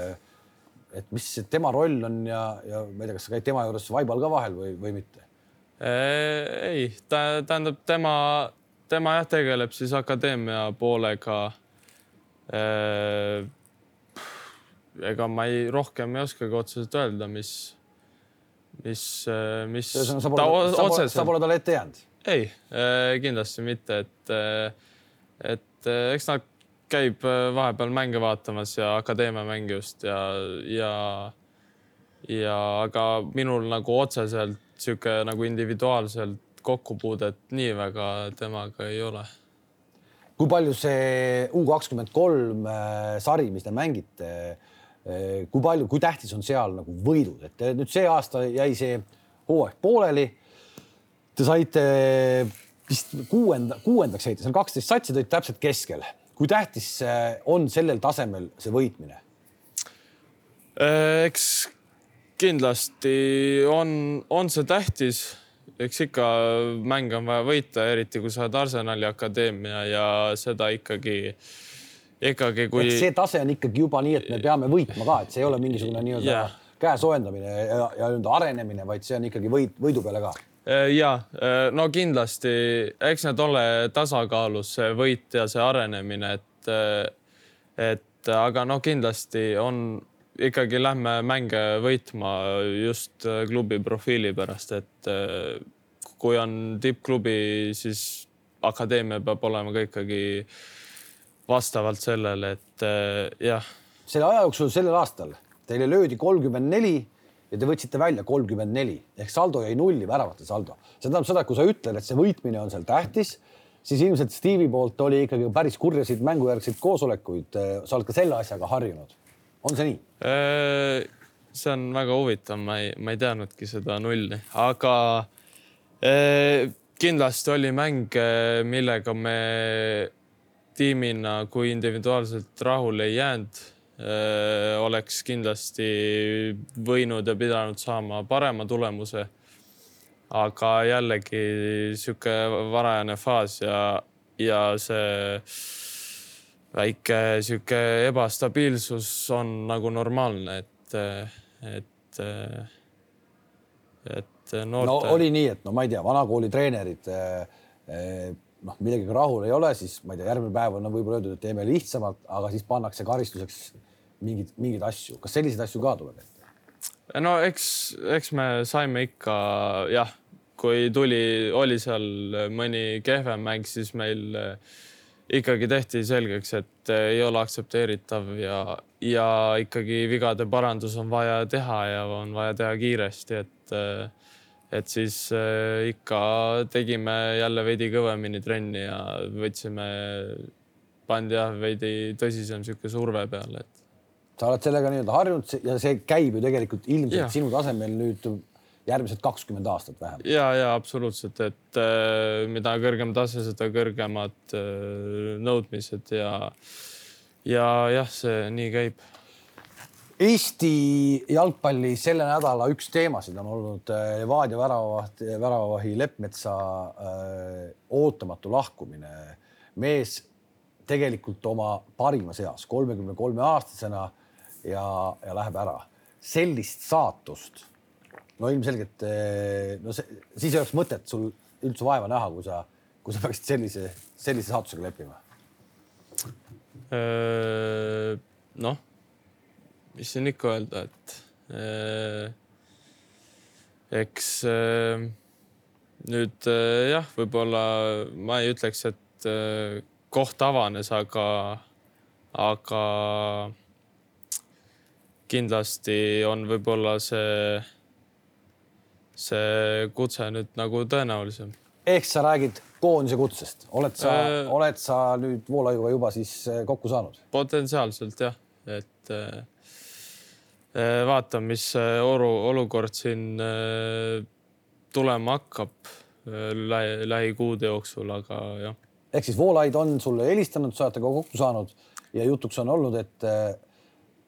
et mis tema roll on ja, ja ma ei tea, kas sa käid tema juures vaibal ka vahel või, või mitte? ei, ta tähendab, tema, tema jah, tegeleb siis akadeemia poolega äh, ega ma ei, rohkem ei oskagi otseselt öelda, mis, mis, mis. ühesõnaga, sa pole, sa pole talle ette jäänud? Ei, äh, kindlasti mitte, et, äh, et äh, eks nad käib vahepeal mänge vaatamas ja akadeemia mänge just ja, ja, ja aga minul nagu otseselt sihuke nagu individuaalselt kokkupuudet nii väga temaga ei ole kui palju see U kakskümmend kolm sari, mis te mängite, kui palju, kui tähtis on seal nagu võidud, et nüüd see aasta jäi see hooaeg pooleli. Te saite vist kuuenda, kuuendaks jäite, seal kaksteist satsi tõid täpselt keskel. kui tähtis on sellel tasemel see võitmine? Eh, eks kindlasti on, on see tähtis, eks ikka mänge on vaja võita, eriti kui sa oled Arsenali akadeemia ja seda ikkagi äh, ikkagi kui. see tase on ikkagi juba nii, et me peame võitma ka, et see ei ole mingisugune nii-öelda yeah. käe soojendamine ja, ja nii-öelda arenemine, vaid see on ikkagi võit, võidu peale ka. Äh, ja äh, no kindlasti, eks need ole tasakaalus, see võit ja see arenemine, et, äh, et aga no kindlasti on ikkagi lähme mänge võitma just klubi profiili pärast, et kui on tippklubi, siis akadeemia peab olema ka ikkagi vastavalt sellele, et jah. selle aja jooksul sellel aastal teile löödi kolmkümmend neli ja te võtsite välja kolmkümmend neli ehk saldo jäi nulli, väravate saldo. see tähendab seda, et kui sa ütled, et see võitmine on seal tähtis, siis ilmselt Steve'i poolt oli ikkagi päris kurjasid mängujärgseid koosolekuid. sa oled ka selle asjaga harjunud. on see nii? Äh, see on väga huvitav, ma ei, ma ei teadnudki seda nulli, aga äh, kindlasti oli mänge, millega me tiimina, kui individuaalselt rahule ei jäänud, oleks kindlasti võinud ja pidanud saama parema tulemuse. aga jällegi sihuke varajane faas ja, ja see väike sihuke ebastabiilsus on nagu normaalne, et, et, et noorte. no oli nii, et no ma ei tea, vanakooli treenerid noh, millegagi rahul ei ole, siis ma ei tea, järgmine päev on no, võib-olla öeldud, et teeme lihtsamalt, aga siis pannakse karistuseks mingeid, mingeid asju. kas selliseid asju ka tuleb ette? no eks, eks me saime ikka jah, kui tuli, oli seal mõni kehvem mäng, siis meil eh, ikkagi tehti selgeks, et eh, ei ole aktsepteeritav ja, ja ikkagi vigade parandus on vaja teha ja on vaja teha kiiresti, et äh, et siis ikka tegime jälle veidi kõvemini trenni ja võtsime, pandi jah, veidi tõsisem niisugune surve peale, et. Sa oled sellega nii-öelda harjunud ja see käib ju tegelikult ilmselt ja. sinu tasemel nüüd järgmised kakskümmend aastat vähemalt. ja, ja absoluutselt, et äh, mida kõrgem tase, seda kõrgemad äh, nõudmised ja ja jah, see nii käib Eesti jalgpalli selle nädala üks teemasid on olnud äh, Levadia väravavaht, väravavahi Leppmetsa äh, ootamatu lahkumine. mees tegelikult oma parimas eas, kolmekümne kolme aastasena ja, ja läheb ära. sellist saatust, no ilmselgelt äh, no see, siis ei oleks mõtet sul üldse vaeva näha, kui sa, kui sa peaksid sellise, sellise saatusega leppima. Noh mis siin ikka öelda, et äh, eks äh, nüüd äh, jah, võib-olla ma ei ütleks, et koht avanes, aga, aga kindlasti on võib-olla see, see kutse nüüd nagu tõenäolisem. ehk sa räägid koondise kutsest, oled sa äh,, oled sa nüüd Voolaiuga juba siis äh, kokku saanud? potentsiaalselt jah, et äh, Äh, vaatame, mis oru, olukord siin äh, tulema hakkab äh, lähi, lähikuude jooksul, aga jah. ehk siis Voolaid on sulle helistanud, sa olete ka kokku saanud ja jutuks on olnud, et,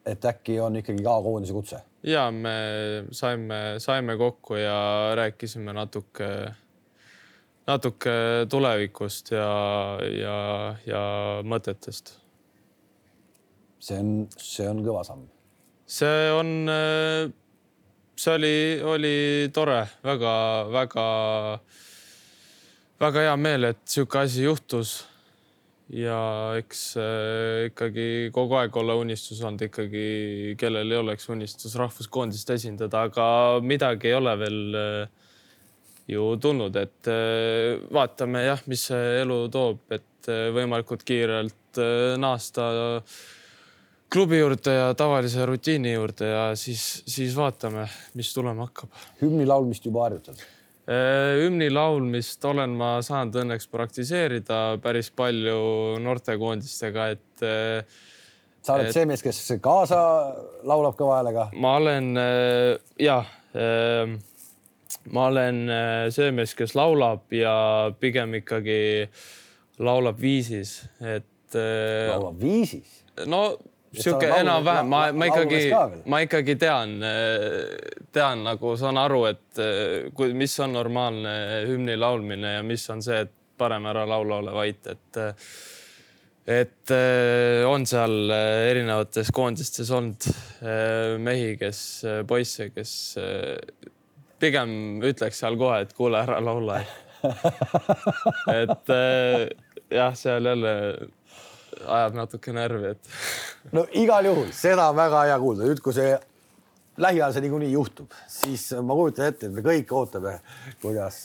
et äkki on ikkagi ka koondise kutse? ja me saime, saime kokku ja rääkisime natuke, natuke tulevikust ja, ja, ja mõtetest. see on, see on kõva samm see on, see oli, oli tore väga,, väga-väga, väga hea meel, et sihuke asi juhtus. Ja eks äh, ikkagi kogu aeg olla unistus olnud ikkagi, kellel ei oleks unistus rahvuskoondist esindada, aga midagi ei ole veel äh, ju tulnud, et äh, vaatame jah, mis see elu toob, et võimalikult kiirelt naasta klubi juurde ja tavalise rutiini juurde ja siis, siis vaatame, mis tulema hakkab. hümni laulmist juba harjutad? Hümni laulmist olen ma saanud õnneks praktiseerida päris palju noortekoondistega, et. sa oled et, see mees, kes kaasa laulab kõva häälega? ma olen ja, ma olen see mees, kes laulab ja pigem ikkagi laulab viisis, et. laulab viisis? no sihuke enam-vähem, ma, ma ikkagi, ma ikkagi tean, tean nagu saan aru, et kui, mis on normaalne hümni laulmine ja mis on see, et parem ära laula, ole vait, et et on seal erinevates koondistes olnud mehi, kes, poisse, kes pigem ütleks seal kohe, et kuule, ära laula. et jah, seal jälle ajab natuke närvi, et. no igal juhul, seda on väga hea kuulda. nüüd, kui see lähiajal see niikuinii juhtub, siis ma kujutan ette, et me kõik ootame, kuidas,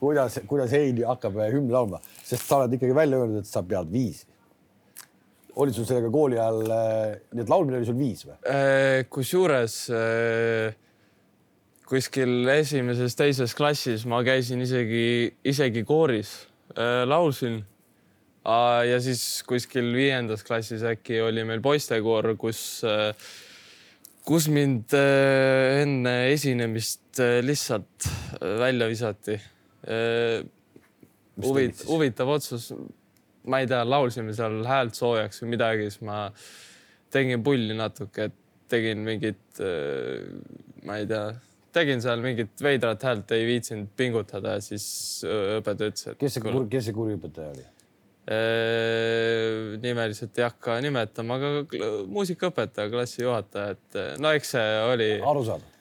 kuidas, kuidas Heidi hakkab hümni laulma, sest sa oled ikkagi välja öelnud, et sa pead viisi. oli sul sellega kooli ajal, nii et laulmine oli sul viis või? Kusjuures kuskil esimeses-teises klassis ma käisin isegi, isegi kooris, laulsin ja siis kuskil viiendas klassis äkki oli meil poistekoor, kus, äh, kus mind äh, enne esinemist äh, lihtsalt välja visati. huvit-, huvitav otsus. ma ei tea, laulsime seal häält soojaks või midagi, siis ma tegin pulli natuke, et tegin mingit, ma ei tea tegin seal mingit veidrat häält, ei viitsinud pingutada ja siis õpetaja ütles, et. kes see, kes see kuri õpetaja oli? Äh, nimeliselt ei hakka nimetama, aga muusikaõpetaja, klassijuhataja, et no eks see oli. arusaadav.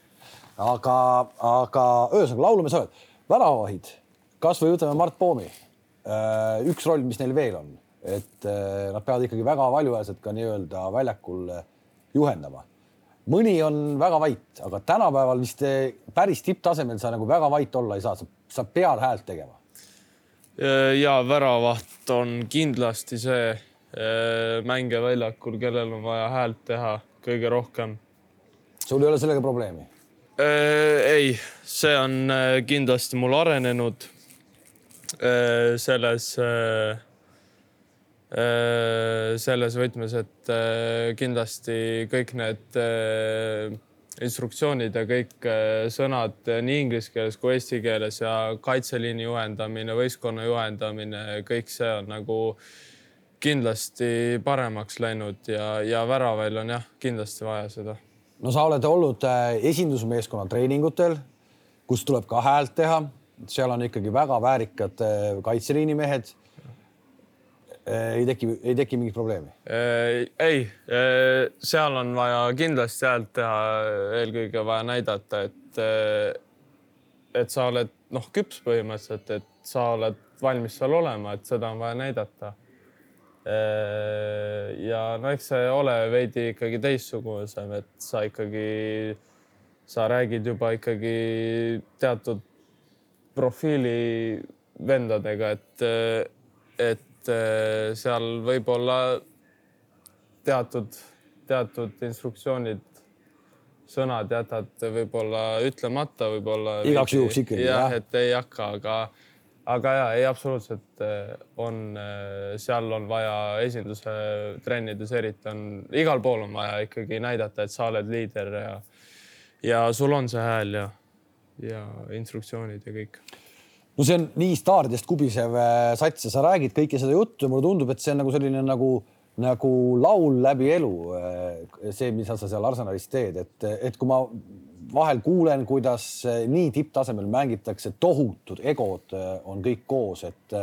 aga, aga ühesõnaga laulumees oled, väravahid, kasvõi võtame Mart Poomi. Äh, üks roll, mis neil veel on, et äh, nad peavad ikkagi väga valjuhäälselt ka nii-öelda väljakul juhendama. mõni on väga vait, aga tänapäeval vist päris tipptasemel sa nagu väga vait olla ei saa, sa pead häält tegema Äh, ja väravaht on kindlasti see äh, mängija väljakul, kellel on vaja häält teha kõige rohkem. sul ei ole sellega probleemi? Äh, ei, see on kindlasti mul arenenud selles, selles võtmes, et kindlasti kõik need instruktsioonid ja kõik äh, sõnad nii inglise keeles kui eesti keeles ja kaitseliini juhendamine, võistkonna juhendamine, kõik see on nagu kindlasti paremaks läinud ja, ja väraval on jah, kindlasti vaja seda. no sa oled olnud äh, esindusmeeskonna treeningutel, kus tuleb ka häält teha, seal on ikkagi väga väärikad äh, kaitseliini mehed ei teki, ei teki mingit probleemi? Äh, ei, äh, seal on vaja kindlasti häält teha, eelkõige vaja näidata, et, et sa oled noh, küps põhimõtteliselt, et sa oled valmis seal olema, et seda on vaja näidata. ja no eks see ole veidi ikkagi teistsugusem, et sa ikkagi, sa räägid juba ikkagi teatud profiili vendadega, et, et et eh, seal võib-olla teatud, teatud instruktsioonid, sõnad jätad võib-olla ütlemata, võib-olla. igaks juhuks ikkagi. jah, et ei hakka, aga, aga ja ei, absoluutselt eh, on, eh, seal on vaja esinduse trennides eriti on, igal pool on vaja ikkagi näidata, et sa oled liider ja, ja sul on see hääl ja, ja instruktsioonid ja kõik no see on nii staaridest kubisev äh, sats ja sa räägid kõike seda juttu ja mulle tundub, et see on nagu selline nagu, nagu laul läbi elu. Äh, see, mida sa seal Arsenalis teed, et, et kui ma vahel kuulen, kuidas äh, nii tipptasemel mängitakse, tohutud egod on kõik koos, et,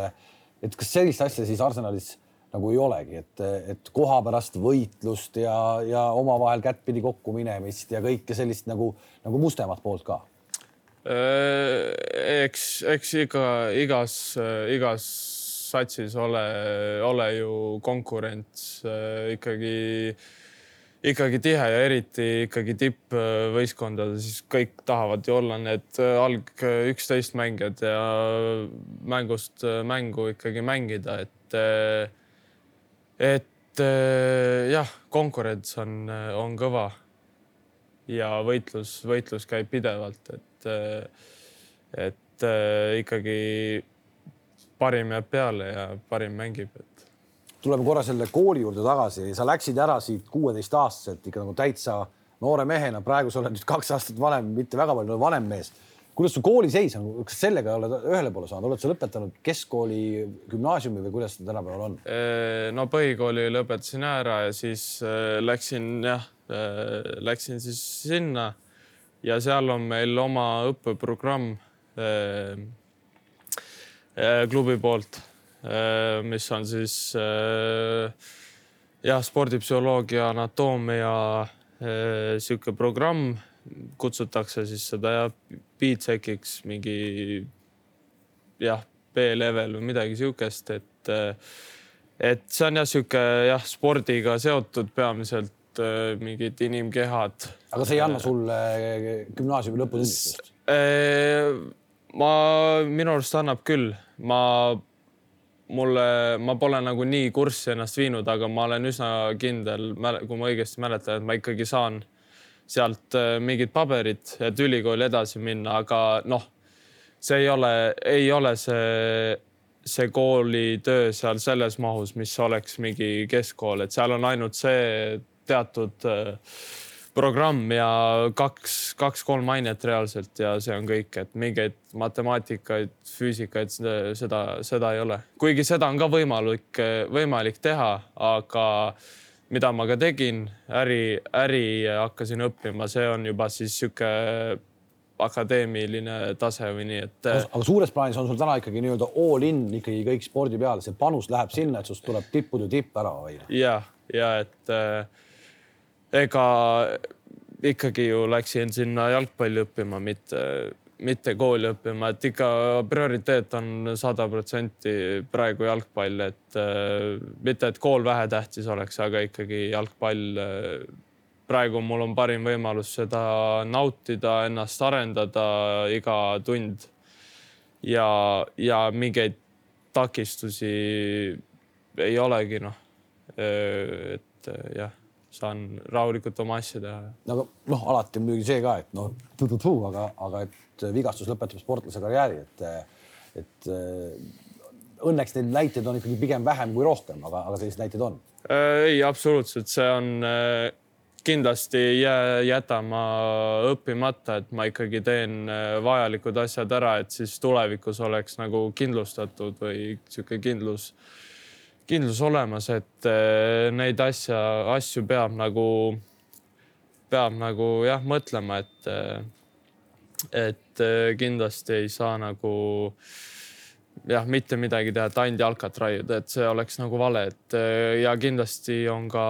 et kas sellist asja siis Arsenalis nagu ei olegi, et, et koha pärast võitlust ja, ja omavahel kättpidi kokku minemist ja kõike sellist nagu, nagu mustemat poolt ka eks, eks iga, igas, igas satsis ole, ole ju konkurents ikkagi, ikkagi tihe ja eriti ikkagi tippvõistkondades, siis kõik tahavad ju olla need alg üksteist mängijad ja mängust mängu ikkagi mängida, et, et jah, konkurents on, on kõva. Ja võitlus, võitlus käib pidevalt, et, et ikkagi parim jääb peale ja parim mängib, et. tuleme korra selle kooli juurde tagasi, sa läksid ära siit kuueteistaastaselt ikka nagu täitsa noore mehena, praegu sa oled nüüd kaks aastat vanem, mitte väga palju vanem mees. kuidas su kooliseis on, kas sellega oled ühele poole saanud, oled sa lõpetanud keskkooli, gümnaasiumi või kuidas see tänapäeval on? no põhikooli lõpetasin ära ja siis läksin jah Äh, läksin siis sinna ja seal on meil oma õppeprogramm äh, äh, klubi poolt, mis on siis jah, spordipsühholoogia, anatoomia sihuke programm, kutsutakse siis seda B-Techiks mingi jah, B-level või midagi sihukest, et et see on jah, sihuke jah, spordiga seotud peamiselt Äh, mingid inimkehad. aga see ei anna sulle gümnaasiumi lõputunnistust? Äh, ma, minu arust annab küll, ma, mulle, ma pole nagu nii kurssi ennast viinud, aga ma olen üsna kindel, kui ma õigesti mäletan, et ma ikkagi saan sealt äh, mingid paberid, et ülikooli edasi minna, aga noh, see ei ole, ei ole see see koolitöö seal selles mahus, mis oleks mingi keskkool, et seal on ainult see teatud äh, programm ja kaks, kaks-kolm ainet reaalselt ja see on kõik, et mingeid matemaatikaid, füüsikaid, seda, seda ei ole. kuigi seda on ka võimalik, võimalik teha, aga mida ma ka tegin, äri, äri hakkasin õppima, see on juba siis sihuke akadeemiline tase või nii, et. aga suures plaanis on sul täna ikkagi nii-öelda all in ikkagi kõik spordi peale, see panus läheb sinna, et sinust tuleb tippude tipp ära hoida. ja, ja et äh, ega ikkagi ju läksin sinna jalgpalli õppima, mitte, mitte kooli õppima, et ikka prioriteet on sada protsenti praegu jalgpall, et äh, mitte, et kool vähetähtis oleks, aga ikkagi jalgpall äh, praegu mul on parim võimalus seda nautida, ennast arendada iga tund. ja, ja mingeid takistusi ei olegi noh. et jah saan rahulikult oma asja teha. no aga noh, alati muidugi see ka, et noh, aga, aga et vigastus lõpetab sportlase karjääri, et, et õnneks neid näiteid on ikkagi pigem vähem kui rohkem, aga, aga selliseid näiteid on. Äh, ei, absoluutselt, see on äh, kindlasti ei jää jätama õppimata, et ma ikkagi teen äh, vajalikud asjad ära, et siis tulevikus oleks nagu kindlustatud või sihuke kindlus kindlus olemas, et eh, neid asja, asju peab nagu, peab nagu jah, mõtlema, et, eh, et eh, kindlasti ei saa nagu jah, mitte midagi teha, et ainult jalkat raiuda, et see oleks nagu vale, et ja kindlasti on ka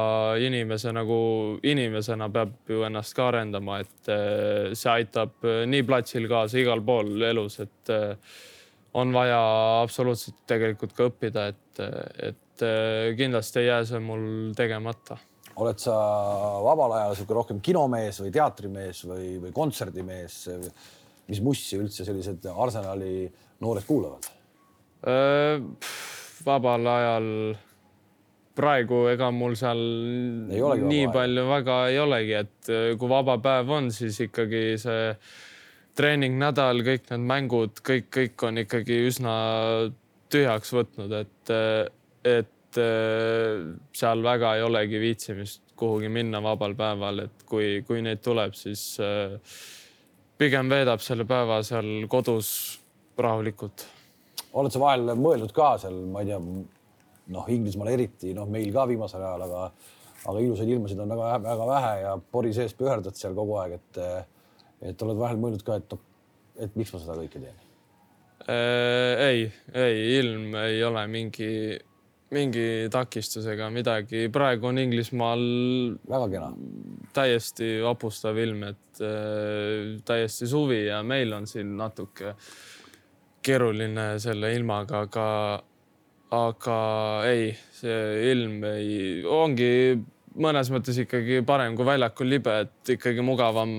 inimese nagu inimesena peab ju ennast ka arendama, et see aitab nii platsil kaasa igal pool elus, et on vaja absoluutselt tegelikult ka õppida, et, et et äh, kindlasti ei jää see mul tegemata. oled sa vabal ajal sihuke rohkem kinomees või teatrimees või, või kontserdimees? mis mussi üldse sellised Arsenali noored kuulavad? Äh, vabal ajal praegu ega mul seal nii palju aja. väga ei olegi, et äh, kui vaba päev on, siis ikkagi see treeningnädal, kõik need mängud, kõik, kõik on ikkagi üsna tühjaks võtnud, et et äh, seal väga ei olegi viitsimist kuhugi minna vabal päeval, et kui, kui neid tuleb, siis äh, pigem veedab selle päeva seal kodus rahulikult. oled sa vahel mõelnud ka seal, ma ei tea, noh, Inglismaal eriti, noh, meil ka viimasel ajal, aga, aga ilusaid ilmasid on väga-väga vähe ja pori sees pöördad seal kogu aeg, et, et oled vahel mõelnud ka, et, et miks ma seda kõike teen äh,? Ei, ei, ilm ei ole mingi mingi takistusega midagi. praegu on Inglismaal väga kena, täiesti vapustav ilm, et äh, täiesti suvi ja meil on siin natuke keeruline selle ilmaga, aga, aga ei, see ilm ei, ongi mõnes mõttes ikkagi parem kui väljakul libe, et ikkagi mugavam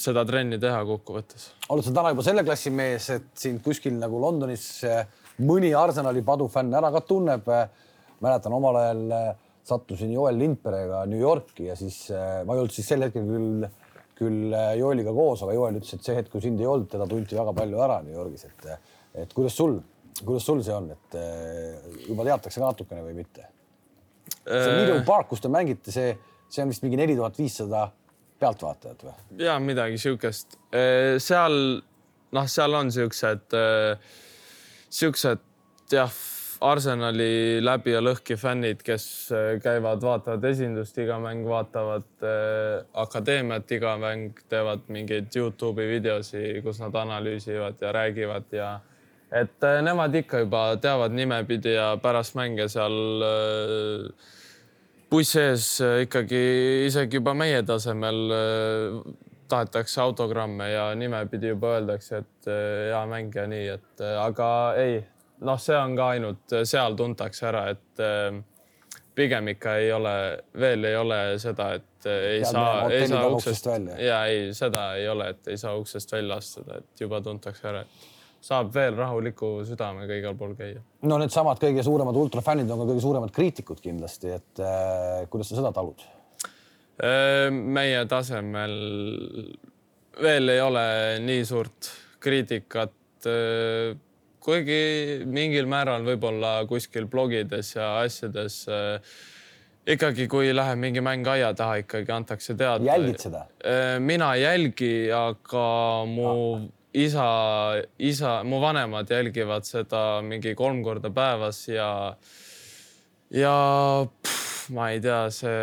seda trenni teha kokkuvõttes. oled sa täna juba selle klassi mees, et sind kuskil nagu Londonis äh, mõni Arsenali padufänn ära ka tunneb. mäletan omal ajal äh, sattusin Joel Lindberga New Yorki ja siis äh, ma ei olnud siis sel hetkel küll, küll äh, Joeliga koos, aga Joel ütles, et see hetk, kui sind ei olnud, teda tunti väga palju ära New Yorgis, et, et kuidas sul, kuidas sul see on, et juba teatakse ka natukene või mitte? see Meadow Park, kus te mängite, see, see on vist mingi neli tuhat viissada pealtvaatajat või? ja midagi siukest. seal, noh, seal on siuksed äh, siuksed jah, Arsenali läbi ja lõhki fännid, kes äh, käivad, vaatavad esindust, iga mäng vaatavad äh, akadeemiat, iga mäng teevad mingeid Youtube'i videosi, kus nad analüüsivad ja räägivad ja et äh, nemad ikka juba teavad nimepidi ja pärast mänge seal äh, bussi ees äh, ikkagi isegi juba meie tasemel äh, tahetakse autogramme ja nimepidi juba öeldakse, et hea mängija, nii et aga ei, noh, see on ka ainult seal tuntakse ära, et pigem ikka ei ole, veel ei ole seda, et ei Pead saa, ei saa uksest välja. ja ei, seda ei ole, et ei saa uksest välja astuda, et juba tuntakse ära, et saab veel rahuliku südamega igal pool käia. no needsamad kõige suuremad ultrafännid on ka kõige suuremad kriitikud kindlasti, et äh, kuidas sa seda talud? meie tasemel veel ei ole nii suurt kriitikat. kuigi mingil määral võib-olla kuskil blogides ja asjades ikkagi, kui läheb mingi mäng aia taha, ikkagi antakse teada. jälgid seda? mina ei jälgi, aga mu ah. Isa, isa, mu vanemad jälgivad seda mingi kolm korda päevas ja, ja pff, ma ei tea, see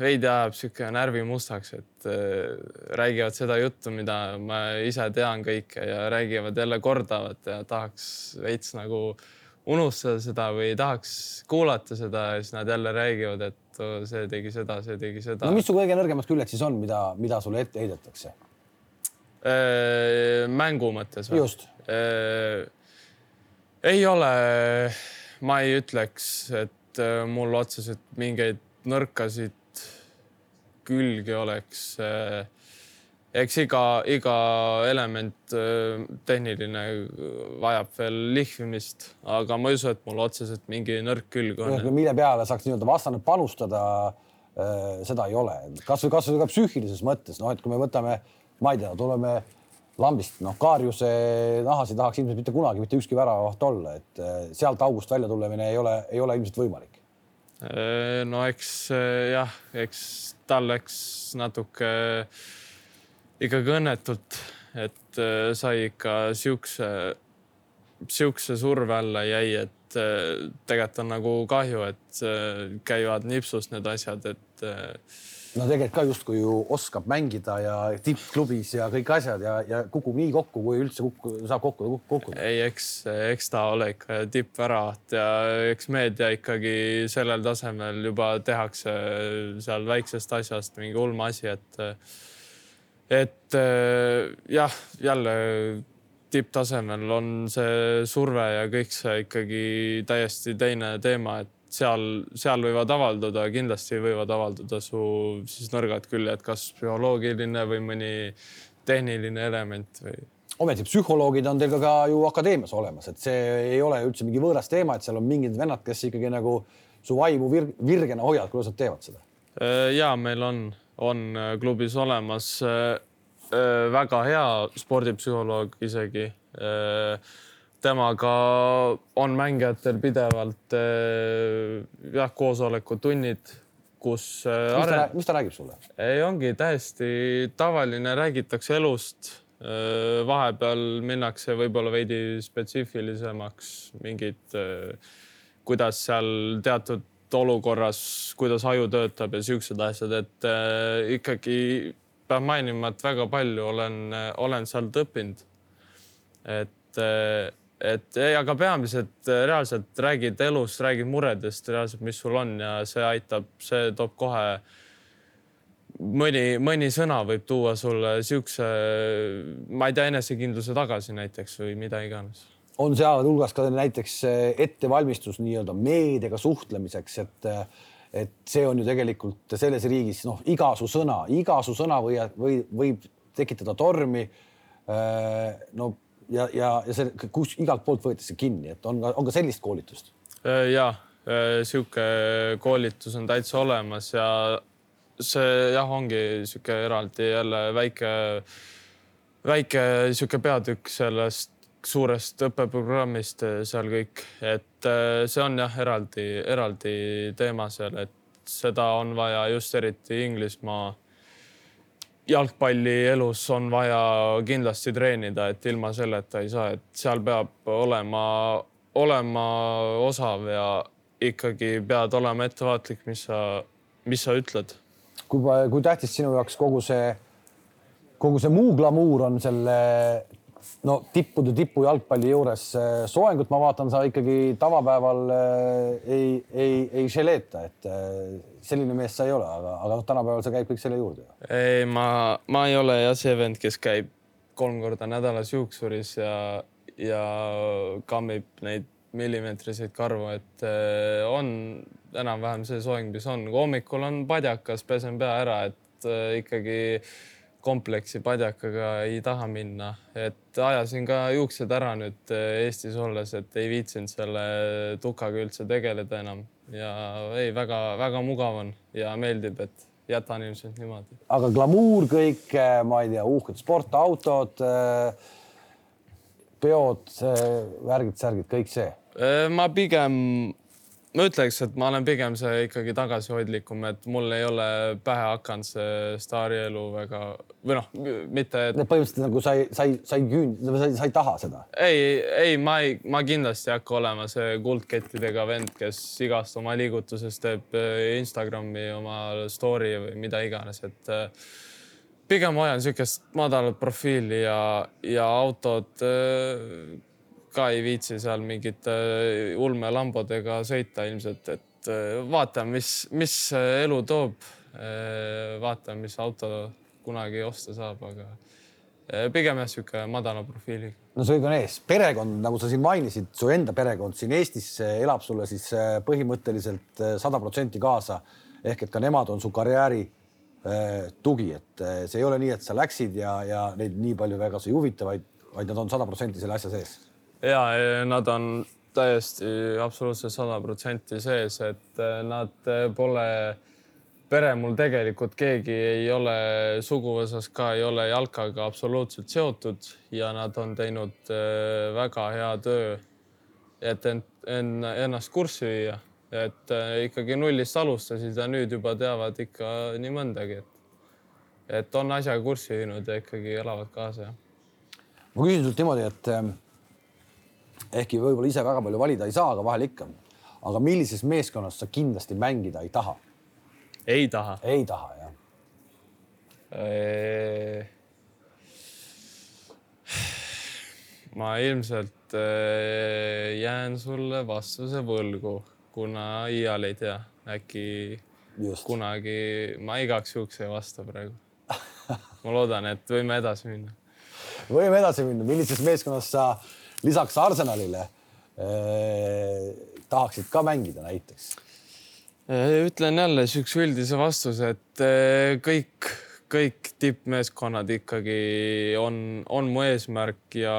veidi ajab sihuke närvi mustaks, et äh, räägivad seda juttu, mida ma ise tean kõike ja räägivad jälle kordavad ja tahaks veits nagu unustada seda või tahaks kuulata seda ja siis nad jälle räägivad, et see tegi seda, see tegi seda. no mis su kõige nõrgemad küljed siis on, mida, mida sulle ette heidetakse? Äh, mängu mõttes või? just. Äh, ei ole, ma ei ütleks, et mul otseselt mingeid nõrkasid külgi oleks. Eks iga, iga element eh, tehniline vajab veel lihvimist, aga ma ei usu, et mul otseselt mingi nõrk külg on. mille peale saaks nii-öelda vastane panustada, seda ei ole, kasvõi kasvõi ka psüühilises mõttes, noh, et kui me võtame, ma ei tea, tuleme lambist, noh, Kaarjuse nahas ei tahaks ilmselt mitte kunagi mitte ükski väravaht olla, et sealt august välja tulemine ei ole, ei ole ilmselt võimalik. no eks jah, eks tal läks natuke ikkagi õnnetult, et äh, sai ikka siukse, siukse surve alla jäi, et äh, tegelikult on nagu kahju, et äh, käivad nipsust need asjad, et no tegelikult ka justkui ju oskab mängida ja tippklubis ja kõik asjad ja, ja kukub nii kokku, kui üldse kukku, saab kokkuda, kukkuda. ei, eks, eks ta ole ikka tippväravat ja eks meedia ikkagi sellel tasemel juba tehakse seal väiksest asjast mingi ulme asi, et et jah, jälle tipptasemel on see surve ja kõik see ikkagi täiesti teine teema, et seal, seal võivad avalduda, kindlasti võivad avalduda su siis nõrgad küljed, kas psühholoogiline või mõni tehniline element või ometi psühholoogid on teil ka, ka ju akadeemias olemas, et see ei ole üldse mingi võõras teema, et seal on mingid vennad, kes ikkagi nagu su vaimu vir virgena hoiavad, kuidas nad teevad seda? Äh, ja meil on, on äh, klubis olemas äh, väga hea spordipsühholoog isegi temaga on mängijatel pidevalt eh, jah, koosolekud, tunnid, kus. Eh, mis ta, mis ta räägib sulle? ei, ongi täiesti tavaline, räägitakse elust. Eh, vahepeal minnakse võib-olla veidi spetsiifilisemaks, mingid, kuidas seal teatud olukorras, kuidas aju töötab ja siuksed asjad, et ikkagi pean mainima, et väga palju olen, olen sealt õppinud. et et aga peamiselt äh, reaalselt räägid elust, räägid muredest reaalselt, mis sul on ja see aitab, see toob kohe mõni, mõni sõna võib tuua sulle siukse, ma ei tea, enesekindluse tagasi näiteks või mida iganes. on sealhulgas ka näiteks ettevalmistus nii-öelda meediaga suhtlemiseks, et et see on ju tegelikult selles riigis noh, iga su sõna, iga su sõna või, või võib tekitada tormi. no ja, ja, ja see, kus igalt poolt võetakse kinni, et on ka, on ka sellist koolitust? ja sihuke koolitus on täitsa olemas ja see jah, ongi sihuke eraldi jälle väike, väike sihuke peatükk sellest suurest õppeprogrammist seal kõik, et see on jah, eraldi, eraldi teema seal, et seda on vaja just eriti Inglismaa jalgpallielus on vaja kindlasti treenida, et ilma selleta ei saa, et seal peab olema, olema osav ja ikkagi pead olema ettevaatlik, mis sa, mis sa ütled. kui, kui tähtis sinu jaoks kogu see, kogu see muu glamuur on selle no tippude tipu jalgpalli juures soengut ma vaatan, sa ikkagi tavapäeval äh, ei, ei, ei želeeta, et äh, selline mees sa ei ole, aga, aga noh, tänapäeval see käib kõik selle juurde. ei, ma, ma ei ole jah see vend, kes käib kolm korda nädalas juuksuris ja, ja kammib neid millimeetriseid karvu, et äh, on enam-vähem see soeng, mis on. hommikul on padjakas, pesen pea ära, et ikkagi kompleksi padjakaga ei taha minna, et ajasin ka juuksed ära nüüd eh, Eestis olles, et ei viitsinud selle tukaga üldse tegeleda enam ja ei väga,, väga-väga mugav on ja meeldib, et jätan ilmselt niimoodi. aga glamuur kõik, eh, ma ei tea, uhked sportautod, eh, peod, värgid-särgid, kõik see? ma pigem ma ütleks, et ma olen pigem see ikkagi tagasihoidlikum, et mul ei ole pähe hakanud see staarielu väga või noh, mitte et.... põhimõtteliselt nagu sa ei, sa ei, sa ei küün-, sa ei, sa ei taha seda? ei, ei, ma ei, ma kindlasti ei hakka olema see kuldkettidega vend, kes igast oma liigutusest teeb äh, Instagrami oma story või mida iganes, et äh, pigem hoian niisugust madalat profiili ja, ja autod äh, ka ei viitsi seal mingite äh, ulmelambodega sõita ilmselt, et äh, vaatame, mis, mis elu toob. Äh, vaatame, mis auto kunagi osta saab, aga pigem jah, niisugune madala profiiliga. no kõik on ees, perekond, nagu sa siin mainisid, su enda perekond siin Eestis elab sulle siis põhimõtteliselt sada protsenti kaasa ehk et ka nemad on su karjääri tugi, et see ei ole nii, et sa läksid ja, ja neid nii palju väga see ei huvita, vaid, vaid nad on sada protsenti selle asja sees ja nad on täiesti absoluutselt sada protsenti sees, et eh, nad eh, pole, pere mul tegelikult keegi ei ole suguvõsas ka ei ole jalkaga absoluutselt seotud ja nad on teinud eh, väga hea töö, et end, end, ennast kurssi viia, et ikkagi nullist alustasid ja nüüd juba teavad ikka nii mõndagi, et, et on asjaga kurssi viinud ja ikkagi elavad kaasa. ma küsin sult niimoodi, et ehkki võib-olla ise väga palju valida ei saa, aga vahel ikka. aga millises meeskonnas sa kindlasti mängida ei taha? ei taha? ei taha, jah eee.... ma ilmselt eee, jään sulle vastuse võlgu, kuna iial ei tea, äkki Just. kunagi, ma igaks juhuks ei vasta praegu ma loodan, et võime edasi minna. võime edasi minna, millises meeskonnas sa lisaks Arsenalile eh, tahaksid ka mängida näiteks? Eh, ütlen jälle siukse üldise vastuse, et eh, kõik, kõik tippmeeskonnad ikkagi on, on mu eesmärk ja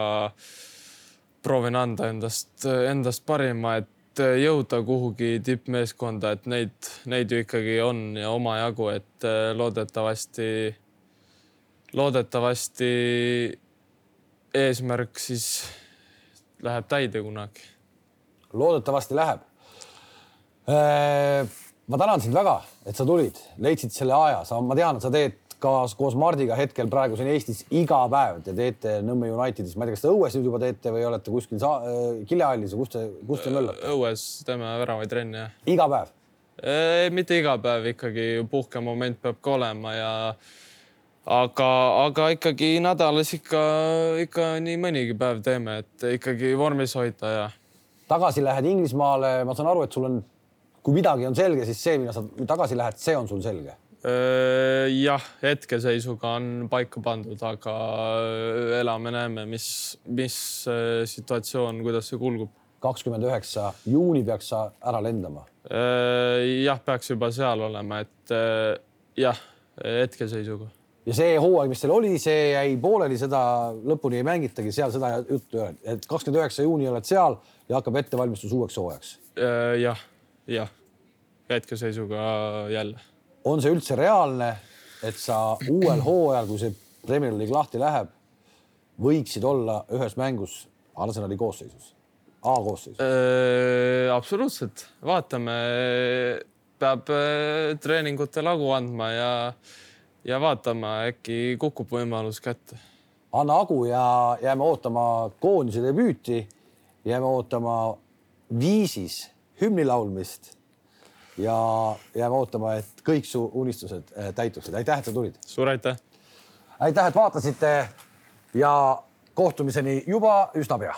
proovin anda endast, endast parima, et jõuda kuhugi tippmeeskonda, et neid, neid ju ikkagi on ja omajagu, et loodetavasti, loodetavasti eesmärk siis läheb täide kunagi. loodetavasti läheb. Äh, ma tänan sind väga, et sa tulid, leidsid selle aja, sa, ma tean, et sa teed ka koos Mardiga hetkel praegu siin Eestis iga päev te teete Nõmme Unitedis, ma ei tea, kas te õues nüüd juba teete või olete kuskil sa, äh, Kilehallis või kus te, kus te möllate? õues teeme väravaid trenne, jah. iga päev? mitte iga päev ikkagi, puhkemoment peab ka olema ja aga, aga ikkagi nädalas ikka, ikka nii mõnigi päev teeme, et ikkagi vormis hoida ja. tagasi lähed Inglismaale, ma saan aru, et sul on, kui midagi on selge, siis see, millal sa tagasi lähed, see on sul selge jah, hetkeseisuga on paika pandud, aga elame-näeme, mis, mis situatsioon, kuidas see kulgub. kakskümmend üheksa juuni peaks sa ära lendama. jah, peaks juba seal olema, et jah, hetkeseisuga. Ja see hooaeg, mis teil oli, see jäi pooleli, seda lõpuni ei mängitagi, seal seda juttu ei ole, et kakskümmend üheksa juuni oled seal ja hakkab ettevalmistus uueks hooajaks. Ja,. jah, jah, hetkeseisuga jälle. On see üldse reaalne, et sa uuel hooajal, kui see Premier League lahti läheb, võiksid olla ühes mängus Arsenali koosseisus, A koosseisus. Äh,? absoluutselt, vaatame, peab äh, treeningute lagu andma ja, ja vaatama, äkki kukub võimalus kätte. anna hagu ja jääme ootama koondise debüüti, jääme ootama viisis hümni laulmist ja jääme ootama, et kõik su unistused äh, täituksid. aitäh, et sa tulid. suur aitäh. aitäh, et vaatasite ja kohtumiseni juba üsna pea